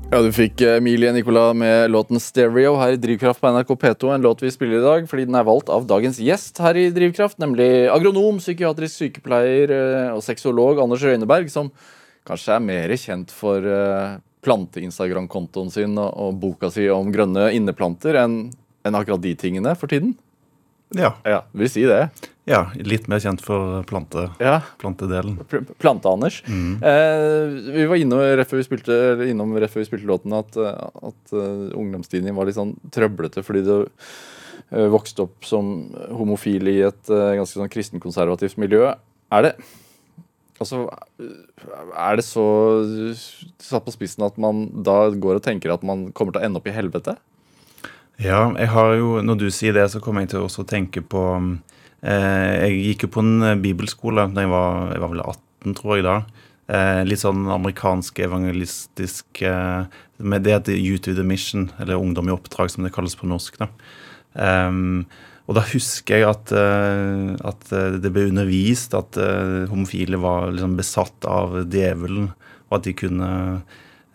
Ja, Du fikk eh, Emilie Nicolas med låten 'Stereo' her i Drivkraft på NRK P2. En låt vi spiller i dag fordi den er valgt av dagens gjest her i Drivkraft, nemlig agronom, psykiatrisk sykepleier eh, og sexolog Anders Røyneberg, som kanskje er mer kjent for eh, plante-Instagram-kontoen sin og, boka si om grønne inneplanter enn akkurat de tingene for tiden. Ja. Ja, vil si det. ja. Litt mer kjent for plante, Ja, plantedelen. Pl- Plante-Anders. Eh, vi var innom rett før vi spilte, innom rett før vi spilte låten at, eh, at uh, ungdomstiden din var litt sånn trøblete fordi du uh, vokste opp som homofil i et uh, ganske sånn kristenkonservativt miljø. Er det Altså, er det så satt på spissen at man da går og tenker at man kommer til å ende opp i helvete? Ja, jeg har jo, når du sier det, så kommer jeg til å tenke på eh, Jeg gikk jo på en eh, bibelskole da jeg var, jeg var vel 18, tror jeg da. Eh, litt sånn amerikansk evangelistisk eh, med Det heter Youth with a Mission, eller Ungdom i oppdrag, som det kalles på norsk. da. Ehm, og da husker jeg at, eh, at eh, det ble undervist at homofile var liksom besatt av djevelen, og at de kunne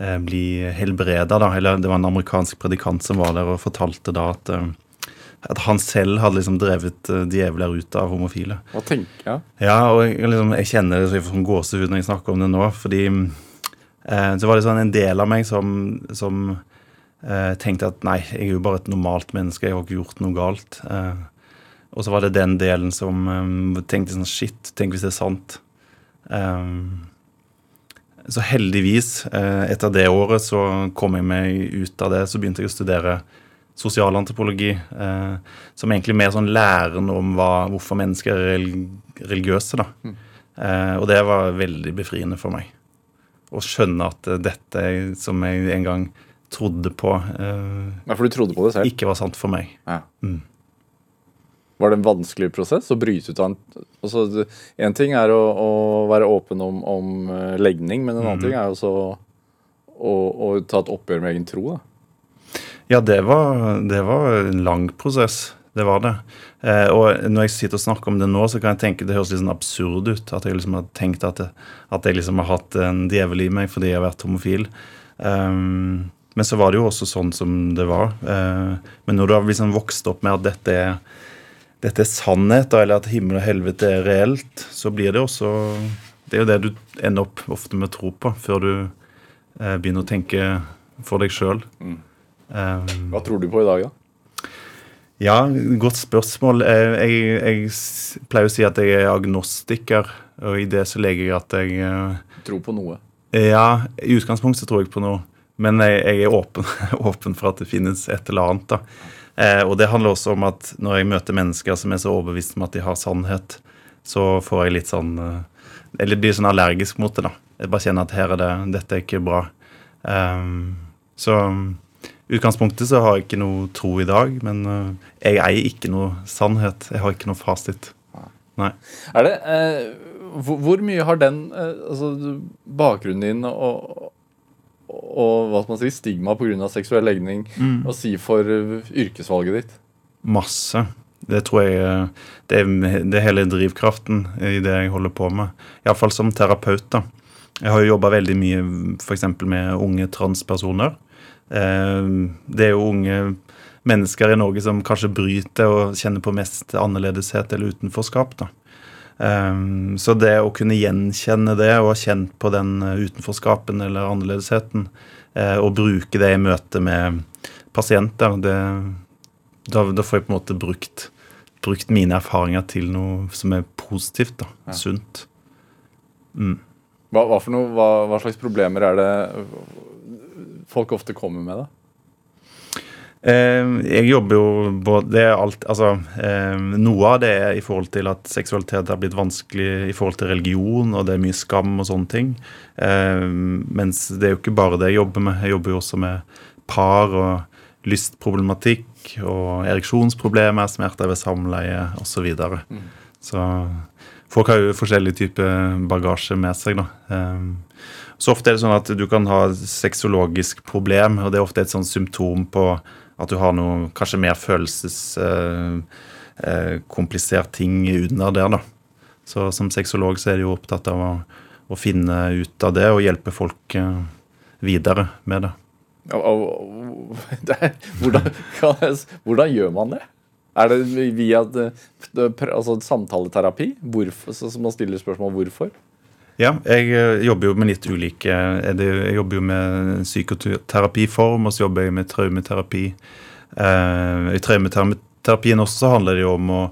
bli helbreda. Da. Eller det var en amerikansk predikant som var der og fortalte da at, eh, at han selv hadde liksom drevet eh, djevler ut av homofile. Hva tenker jeg? Ja, og liksom, jeg kjenner det som sånn gåsehud når jeg snakker om det nå. Fordi eh, så var det sånn en del av meg som, som eh, tenkte at nei, jeg er jo bare et normalt menneske, jeg har ikke gjort noe galt. Eh, og så var det den delen som eh, tenkte sånn shit, tenk hvis det er sant. Eh, så heldigvis, eh, etter det året så kom jeg meg ut av det. Så begynte jeg å studere sosialantropologi, eh, som egentlig mer sånn læren om hva, hvorfor mennesker er religiøse. da. Eh, og det var veldig befriende for meg. Å skjønne at dette som jeg en gang trodde på, Ja, for du trodde på det selv? ikke var sant for meg. Ja. Mm. Var det en vanskelig prosess å bryte ut av en altså, En ting er å, å være åpen om, om eh, legning, men en annen mm. ting er jo også å, å ta et oppgjør med egen tro. da. Ja, det var, det var en lang prosess. Det var det. Eh, og når jeg sitter og snakker om det nå, så kan jeg tenke det høres litt sånn absurd ut. At jeg liksom har tenkt at, at jeg liksom har hatt en djevel i meg fordi jeg har vært homofil. Um, men så var det jo også sånn som det var. Uh, men når du har liksom vokst opp med at dette er, dette er sannhet, eller at himmel og helvete er reelt, så blir det også Det er jo det du ender opp ofte med å tro på, før du eh, begynner å tenke for deg sjøl. Mm. Um, Hva tror du på i dag, da? ja, godt spørsmål. Jeg, Jeg, jeg pleier å si at jeg er agnostiker, og i det så legger jeg at jeg Tror på noe. Ja, i utgangspunktet tror jeg på noe, men jeg, jeg er åpen, *laughs* åpen for at det finnes et eller annet. da. Eh, og det handler også om at når jeg møter mennesker som er så overbevist om at de har sannhet, så får jeg litt sånn eh, Eller blir sånn allergisk mot det, da. Jeg bare kjenner at her er det, dette er ikke bra. Ehm, så utgangspunktet så har jeg ikke noe tro i dag, men eh, jeg eier ikke noe sannhet. Jeg har ikke noe fasit. Nei. Er det eh, hvor, hvor mye har den eh, altså, bakgrunnen din og, og hva skal man si, stigma pga. seksuell legning å si for eh, yrkesvalget ditt? Masse. Det tror jeg eh, det er, det hele drivkraften i det jeg holder på med. Iallfall som terapeut. da. Jeg har jo jobba veldig mye f.eks. med unge transpersoner. Eh, Det er jo unge mennesker i Norge som kanskje bryter og kjenner på mest annerledeshet eller utenforskap. da. Eh, Så det å kunne gjenkjenne det og ha kjent på den eh, utenforskapen eller annerledesheten, uh, og bruke det i møte med pasienter, det, da, da får jeg på en måte brukt, brukt mine erfaringer til noe som er positivt. da, Ja. Sunt. Hva, hva, for noe, hva, hva slags problemer er det folk ofte kommer med? da? Eh, jeg jobber jo både det er alt, altså, eh, Noe av det er i forhold til at seksualitet har blitt vanskelig i forhold til religion, og det er mye skam og sånne ting. Eh, mens det er jo ikke bare det jeg jobber med. Jeg jobber jo også med par og lystproblematikk og ereksjonsproblemer, smerter ved samleie osv. Så, videre. så folk har jo forskjellig type bagasje med seg. da. Så ofte er det sånn at du kan ha sexologisk problem, og det er ofte et sånn symptom på at du har noe kanskje mer følelseskomplisert eh, komplisert ting under der, da. Så som sexolog så er de jo opptatt av å, å finne ut av det og hjelpe folk eh, videre med det. *laughs* Hvordan, jeg hvordan gjør man det? Er det via det, altså samtaleterapi? Hvorfor, så man stiller spørsmål hvorfor? Ja, jeg eh, jobber jo med litt ulike er Jeg jobber jo med psykoterapiform, og så jobber jeg med traumeterapi. Eh, I traumeterapien også handler det jo om å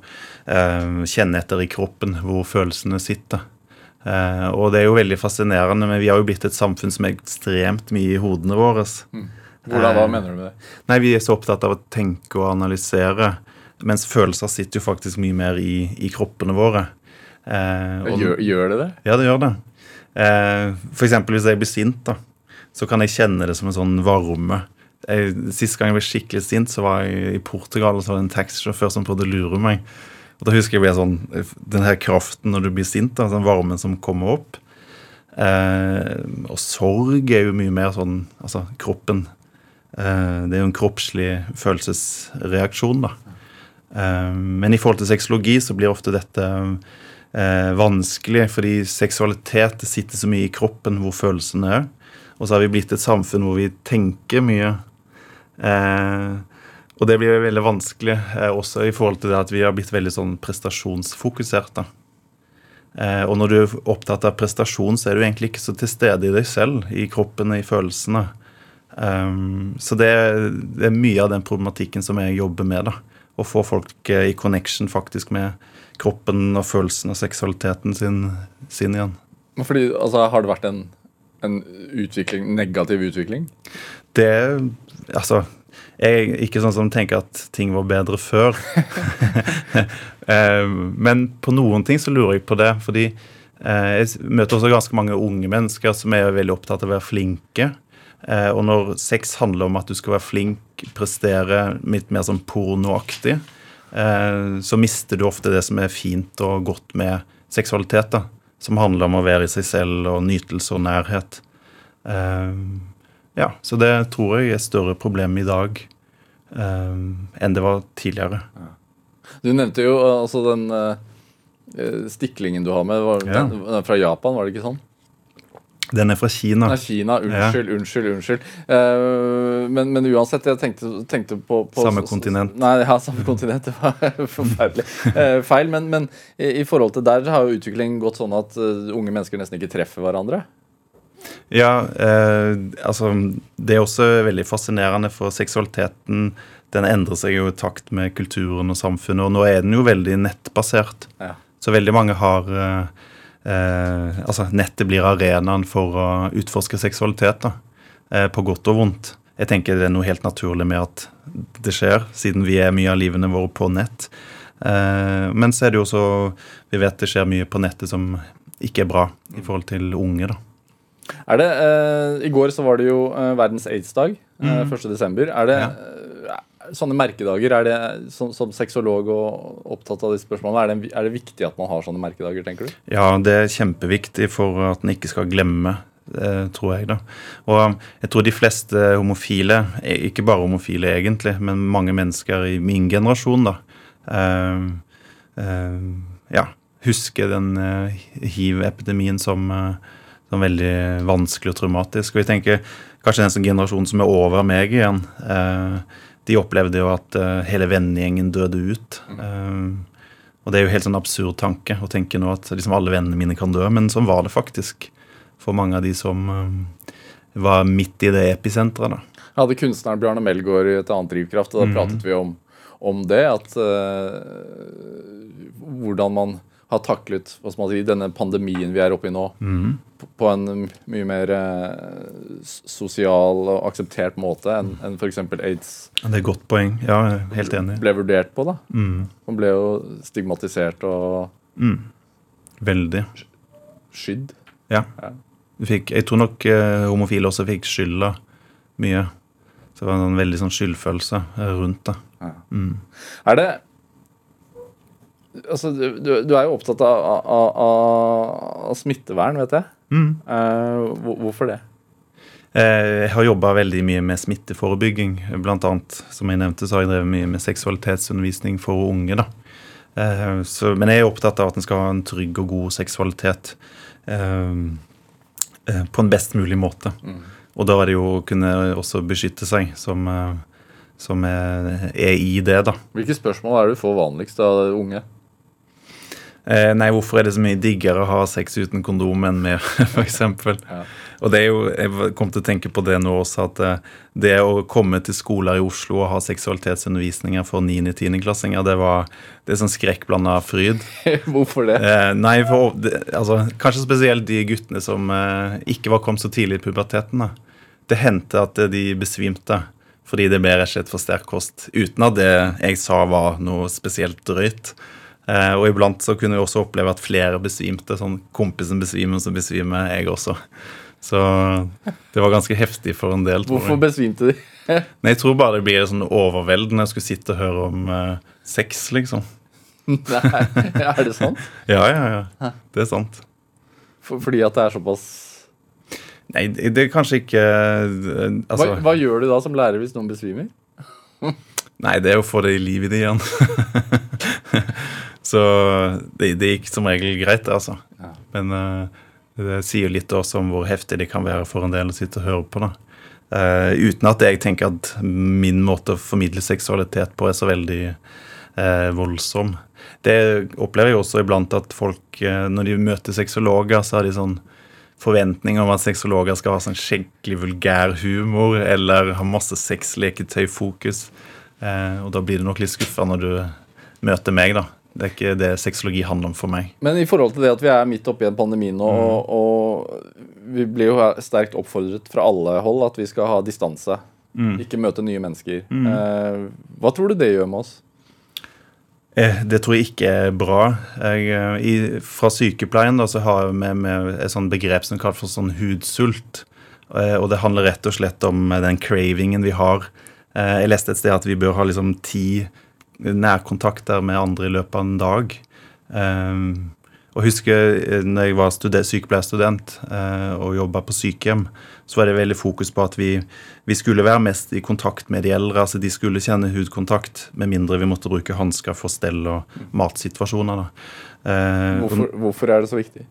eh, kjenne etter i kroppen hvor følelsene sitter. Eh, og det er jo veldig fascinerende, men vi har jo blitt et samfunn som er ekstremt mye i hodene våre. Hvordan, da, mener du med det? Nei, vi er så opptatt av å tenke og analysere, mens følelser sitter jo faktisk mye mer i, i kroppene våre. Eh, og- Gjør, gjør det det? ja, det gjør det. Eh, eksempel hvis jeg blir sint, da, så kan jeg kjenne det som en sånn varme. Jeg, sist gang jeg ble skikkelig sint, så var jeg i Portugal, og så var det en taxisjåfør som prøvde å lure meg. Og da husker jeg ble sånn, den her kraften når du blir sint, da, den varmen som kommer opp. Eh, og sorg er jo mye mer sånn, altså kroppen. Eh, det er jo en kroppslig følelsesreaksjon, da. Eh, men i forhold til sexologi så blir ofte dette eh, vanskelig, fordi seksualitet sitter så mye i kroppen hvor følelsene er. Og så har vi blitt et samfunn hvor vi tenker mye. Eh, og det blir veldig vanskelig eh, også i forhold til det at vi har blitt veldig sånn prestasjonsfokusert. Eh, og når du er opptatt av prestasjon, så er du egentlig ikke så til stede i deg selv, i kroppen, i følelsene. Um, så det, det er mye av den problematikken som jeg jobber med. da, Å få folk eh, i connection faktisk med kroppen og følelsen og seksualiteten sin, sin igjen. Fordi, altså, har det vært en, en utvikling, negativ utvikling? Det Altså, jeg er ikke sånn som tenker at ting var bedre før. *laughs* Eh, Men på noen ting så lurer jeg på det, fordi eh, jeg møter også ganske mange unge mennesker som er veldig opptatt av å være flinke. Eh, Og når sex handler om at du skal være flink, prestere litt mer sånn pornoaktig, så mister du ofte det som er fint og godt med seksualitet, da. Som handler om å være i seg selv og nytelse og nærhet. Eh, ja, så det tror jeg er et større problem i dag eh, enn det var tidligere. Du nevnte jo altså den eh, stiklingen du har med. Var, Ja. den, er fra Japan, var det ikke sånn? Den er fra Kina. Nei, Kina. Unnskyld, unnskyld, unnskyld. Uh, men, men uansett, jeg tenkte, tenkte på, på Samme kontinent. Nei, ja, samme kontinent. Det var *laughs* forferdelig uh, feil. Men, men i, i forhold til der har jo utviklingen gått sånn at uh, unge mennesker nesten ikke treffer hverandre. Ja, altså Det er også veldig fascinerende, for seksualiteten den endrer seg jo i takt med kulturen og samfunnet, og nå er den jo veldig nettbasert. Ja. Så veldig mange har eh, eh, Altså, nettet blir arenaen for å utforske seksualitet, da. Eh, på godt og vondt. Jeg tenker det er noe helt naturlig med at det skjer, siden vi er mye av livene våre på nett. Eh, men så er det jo også Vi vet det skjer mye på nettet som ikke er bra i forhold til unge, da. Er det, eh, I går så var det jo eh, verdens aids-dag. Mm. 1. desember. Er det Ja. Sånne merkedager? Er det som, som sexolog og opptatt av disse spørsmålene, er det, er det viktig at man har sånne merkedager, tenker du? Ja, det er kjempeviktig for at en ikke skal glemme, eh, tror jeg. da. Og jeg tror de fleste homofile, eh, ikke bare homofile egentlig, men mange mennesker i min generasjon, da, uh, uh, ja, husker den uh, hiv-epidemien som, som veldig vanskelig og traumatisk. Og jeg tenker kanskje den generasjonen som er over meg igjen, eh, de opplevde jo at eh, hele vennegjengen døde ut. Eh, og det er jo helt sånn absurd tanke å tenke nå at liksom alle vennene mine kan dø, men sånn var det faktisk for mange av de som eh, var midt i det episenteret. da. Jeg hadde kunstneren Bjarne Melgaard i et annet drivkraft, og da pratet vi om, om det. At uh, hvordan man har taklet si, denne pandemien vi er oppe i nå, på, på en mye mer eh, sosial og akseptert måte enn en f.eks. aids Det er et godt poeng. Ja, jeg er helt enig. ble vurdert på. da. Mm. Man ble jo stigmatisert og Veldig. skydd. Ja. ja. fikk, jeg tror nok eh, homofile også fikk skylda mye. Så det var en veldig sånn skyldfølelse eh, rundt det. Er det Altså, du, du er jo opptatt av, av, av, smittevern, vet jeg. Mm. Uh, hvorfor det? Eh, Jeg har jobba veldig mye med smitteforebygging. Blant annet, som jeg nevnte, så har jeg drevet mye med seksualitetsundervisning for unge. da. Eh, Så, men jeg er opptatt av at en skal ha en trygg og god seksualitet på en best mulig måte. Og da er det jo å kunne også beskytte seg som, som er, er i det, da. Hvilke spørsmål er det du får vanligst av unge? Eh, nei, hvorfor er det så mye diggere å ha sex uten kondom enn med, *laughs* f.eks.? Ja. Og det er jo, jeg kom til å tenke på det nå også, at eh, det å komme til skoler i Oslo og ha seksualitetsundervisninger for 9.-10.-klassinger, det var det er sånn skrekkblanda fryd. *laughs* Hvorfor det? Eh, nei, for det, altså, Kanskje spesielt de guttene som eh, ikke var kommet så tidlig i puberteten. da. Det hendte at de besvimte fordi det ble rett og slett for sterk kost, uten at det jeg sa var noe spesielt drøyt. Eh, og iblant så kunne vi også oppleve at flere besvimte. Sånn kompisen besvimer, så besvimer jeg også. Så det var ganske heftig for en del. jeg. Hvorfor besvimte de? *laughs* Nei, Jeg tror bare det blir sånn overveldende å skulle sitte og høre om uh, sex, liksom. *laughs* Nei, er det sant? *laughs* Ja, ja, ja. Det er sant. For, fordi at det er såpass Nei, det det er kanskje ikke altså... hva, hva gjør du da som lærer hvis noen besvimer? Nei, det er jo å få det i liv i det igjen. Så det, det gikk som regel greit, altså. Ja. Men uh, det sier litt også om hvor heftig det kan være for en del å sitte og høre på. da. Uh, uten at jeg tenker at min måte å formidle seksualitet på er så veldig uh, voldsom. Det opplever jeg også iblant at folk, når de møter sexologer, så har de sånn forventning om at sexologer skal ha sånn skikkelig vulgær humor eller ha masse sexleketøyfokus. Eh, og da blir det nok litt skuffa når du møter meg, da. Det er ikke det sexologi handler om for meg. Men i forhold til det at vi er midt oppi en pandemi nå, og, og vi blir jo sterkt oppfordret fra alle hold at vi skal ha distanse. Ikke møte nye mennesker. Eh, hva tror du det gjør med oss? Eh, Det tror jeg ikke er bra. Jeg, eh, i, fra sykepleien da, så har vi med et sånt begrep som kalles for sånn hudsult. Eh, Og det handler rett og slett om den cravingen vi har. Jeg leste et sted at vi bør ha liksom ti nærkontakter med andre i løpet av en dag. Eh, Og husker eh, når jeg var stude- sykepleierstudent eh, og jobba på sykehjem, så var det veldig fokus på at vi, vi skulle være mest i kontakt med de eldre. altså De skulle kjenne hudkontakt, med mindre vi måtte bruke hansker for stell og matsituasjoner. Eh, Hvorfor, hvorfor er det så viktig?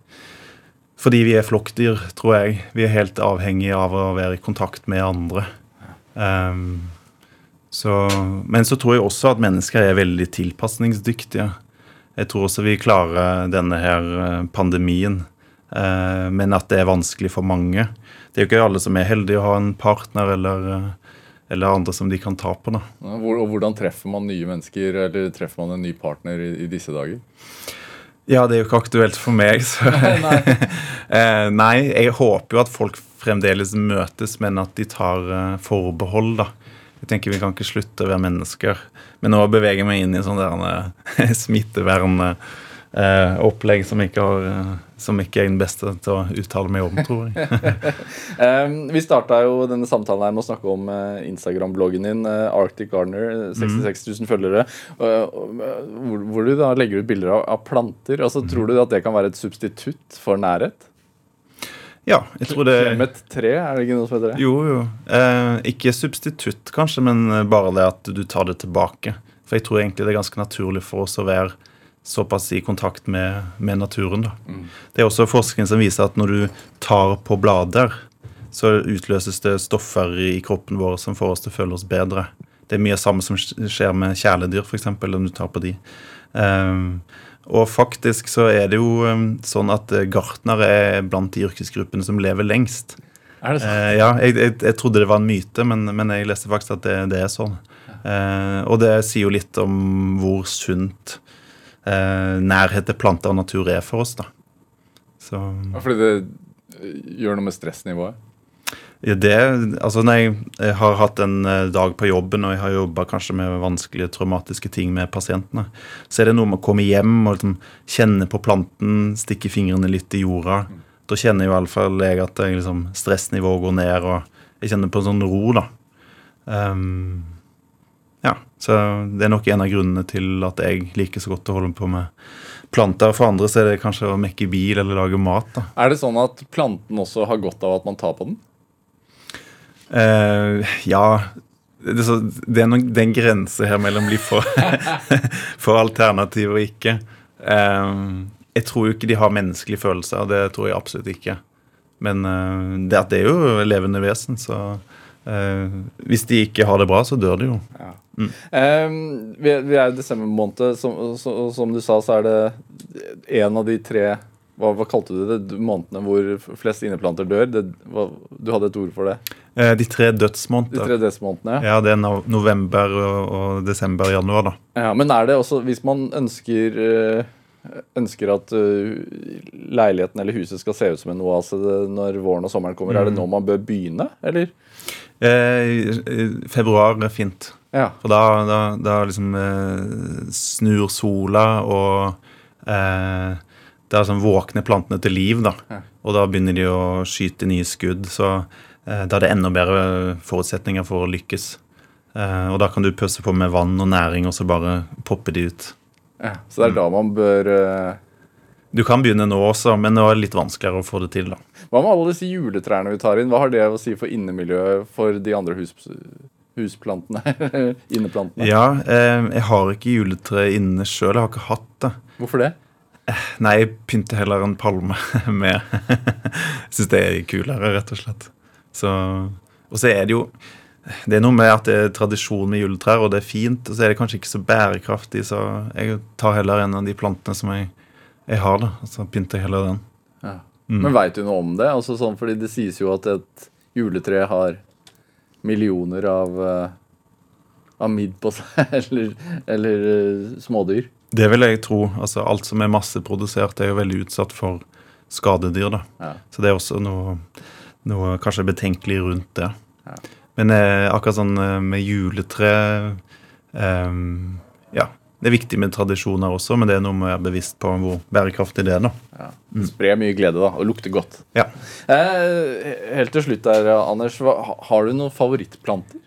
Fordi vi er flokkdyr, tror jeg. Vi er helt avhengige av å være i kontakt med andre. Ehm, så, men så tror jeg også at mennesker er veldig tilpasningsdyktige. Jeg tror også vi klarer denne her eh, pandemien, eh, men at det er vanskelig for mange. Det er jo ikke alle som er heldige å ha en partner eller, eh, eller andre som de kan ta på. da. Og hvordan treffer man nye mennesker, eller treffer man en ny partner i, i disse dager? Ja, det er jo ikke aktuelt for meg, så *laughs* *laughs* Eh, Nei, jeg håper jo at folk fremdeles møtes, men at de tar eh, forbehold, da. Tenker Vi kan ikke slutte å være mennesker. Men nå beveger jeg meg inn i sånn eh, *laughs* smittevernopplegg som, ikke har, eh, som ikke er den beste til å uttale meg om, tror jeg. Eh, *laughs* vi starta jo denne samtalen her med å snakke om eh, Instagram-bloggen din, eh, Arctic Gardener, 66 000 følgere, eh, hvor, du da legger ut bilder av, av planter. Altså, Tror du at det kan være et substitutt for nærhet? Ja, jeg tror det Klemet tre, er det ikke noe som heter det? Jo, jo. Eh, ikke substitutt, kanskje, men bare det at du tar det tilbake. For jeg tror egentlig det er ganske naturlig for oss å være såpass i kontakt med, med naturen. Da. Det er også forskning som viser at når du tar på blader, så utløses det stoffer i kroppen vår som får oss til å føle oss bedre. Det er mye av samme som skjer med kjæledyr, f.eks., om du tar på de. Um, og faktisk så er det jo um, sånn at eh, gartnere er blant de yrkesgruppene som lever lengst. Er det sånn? Eh, ja, jeg, jeg, jeg trodde det var en myte, men, men jeg leste faktisk at det, det er sånn. Eh, og det sier jo litt om hvor sunt eh, nærhet til planter og natur er for oss, da. Så Ja, Fordi det eh, gjør noe med stressnivået? Det Altså, når jeg, har hatt en eh, dag på jobben, og jeg har jobba kanskje med vanskelige traumatiske ting med pasientene, så er det noe med å komme hjem og liksom kjenne på planten, stikke fingrene litt i jorda. Da kjenner jeg i hvert fall jeg at jeg, liksom, stressnivået går ned, og jeg kjenner på en sånn ro, da. Um, ja, så det er nok en av grunnene til at jeg liker så godt å holde på med planter. For andre så er det kanskje å mekke bil eller lage mat, da. Er det sånn at planten også har godt av at man tar på den? Eh, ja det så, det er nok det er en grense her mellom liv for, *laughs* for alternativ og ikke. Uh, jeg tror jo ikke de har menneskelige følelser. Det tror jeg absolutt ikke. Men uh, det, det er jo levende vesen, så Hvis de ikke har det bra, så dør de jo. Ja. er- vi er i desember måned. Som, som, som du sa, så er det en av de tre hva, hva kalte du det? Månedene hvor flest inneplanter dør? Det, hva, du hadde et ord for det? Eh, de tre dødsmånedene. De tre dødsmånedene? Ja, ja. det er no november og, og desember januar, da. Ja, men er det også, hvis man ønsker eh, Ønsker at eh, leiligheten eller huset skal se ut som en oase når våren og sommeren kommer, er det nå man bør begynne, eller? Eh, februar er fint. Ja. For da, da, da liksom eh, snur sola, og eh, da sånn våkner plantene til liv. da. Og da begynner de å skyte nye skudd. Så eh, da er det enda bedre forutsetninger for å lykkes. Eh, og da kan du pøse på med vann og næring, og så bare poppe de ut. ja. Så det er da man bør eh, Du kan begynne nå også, men nå er det litt vanskeligere å få det til. da. Hva med alle disse juletrærne vi tar inn? Hva har det å si for innemiljøet for de andre hus, husplantene? *laughs* Inneplantene? Ja, eh, jeg har ikke juletre inne sjøl. Jeg har ikke hatt det. Hvorfor det? Nei, jeg pynter heller en palme *laughs* med Jeg syns det er kulere, rett og slett. Så, og så er det jo Det er noe med at det er tradisjon med juletrær, og det er fint, og så er det kanskje ikke så bærekraftig, så jeg tar heller en av de plantene som jeg, jeg har, da, og så pynter jeg heller den. Ja. Mm. Men veit du noe om det? Altså sånn, fordi det sies jo at et juletre har millioner av uh, av midd på seg, *laughs* eller, eller eh, smådyr. Det vil jeg tro. altså Alt som er masseprodusert, er jo veldig utsatt for skadedyr. da. Ja. Så det er også noe, noe kanskje betenkelig rundt det. Ja. Men eh, akkurat sånn eh, med juletre eh, Ja, det er viktig med tradisjoner også, men det er noe med å være bevisst på hvor bærekraftig det er. da. Ja. Sprer mye glede, da, og lukter godt. Ja. Eh, helt til slutt der, Anders. Har du noen favorittplanter?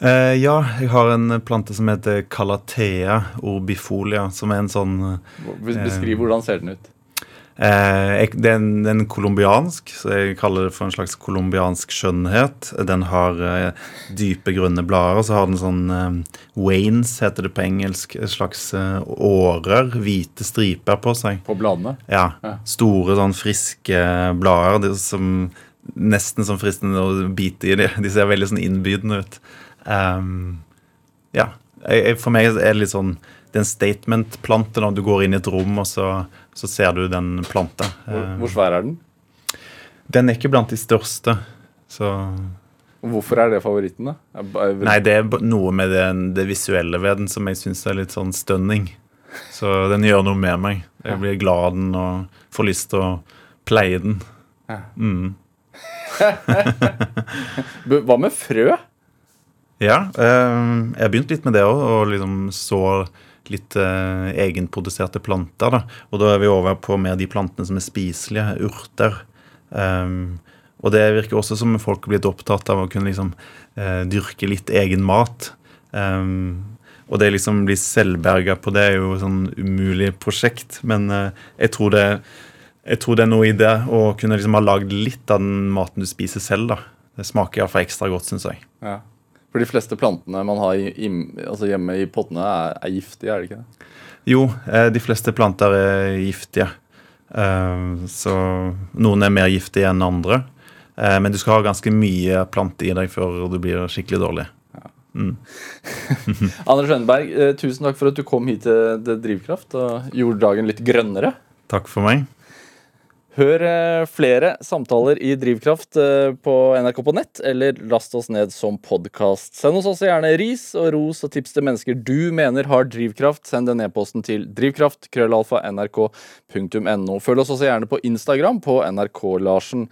Eh, ja, jeg har en plante som heter Calathea orbifolia, som er en sånn Beskriv Beskriv hvordan ser den ut. Eh, jeg, det er en, en colombiansk, så jeg kaller det for en slags colombiansk skjønnhet. Den har eh, dype, grønne blader, og så har den sånn eh, Wains heter det på engelsk. En slags eh, årer. Hvite striper på seg. På bladene. Ja. Ja. Store, sånn friske blader det som nesten som fristende å bite i. De, de ser veldig sånn innbydende ut. Ehm, ja. Jeg, for meg er det litt sånn Det er en statement-plante når du går inn i et rom, og så, så ser du den planta. Hvor, Eh, hvor svær er den? den er ikke blant de største. Så Hvorfor er det favoritten, da? Nei, det er noe med det, det visuelle ved den som jeg syns er litt sånn stunning. Så den gjør noe med meg. Jeg blir glad av den og får lyst til å pleie den. Mm. *laughs* Hva med frø? Ja, eh, jeg har begynt litt med det òg, og liksom så litt eh, egenproduserte planter. da. Og da er vi over på mer de plantene som er spiselige, urter. Um, og det virker også som folk er blitt opptatt av å kunne liksom dyrke litt egen mat. Um, og det liksom bli selvberga på det er jo sånn umulig prosjekt, men jeg tror det jeg tror det er noe i det å kunne liksom ha lagd litt av den maten du spiser selv. da. Det smaker iallfall ekstra godt, syns jeg. Ja. For de fleste plantene man har i, altså hjemme i pottene, er, er giftige, er det ikke det? Jo, eh, de fleste planter er giftige. Eh, Så noen er mer giftige enn andre. Eh, Men du skal ha ganske mye plante i deg før du blir skikkelig dårlig. *laughs* Anders Rønneberg, eh, tusen takk for at du kom hit til Drivkraft og gjorde dagen litt grønnere. Takk for meg. Hør eh, flere samtaler i Drivkraft eh, på NRK på nett, eller last oss ned som podkast. Send oss også gjerne ris og ros og tips til mennesker du mener har drivkraft. Send den e-posten til drivkraft, krøllalfa, nrk.no. Følg oss også gjerne på Instagram på NRK-Larsen.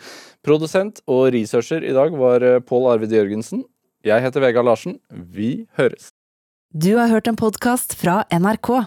Produsent og researcher i dag var eh, Pål Arvid Jørgensen. Jeg heter Vegard Larsen. Vi høres. Du har hørt en podkast fra NRK.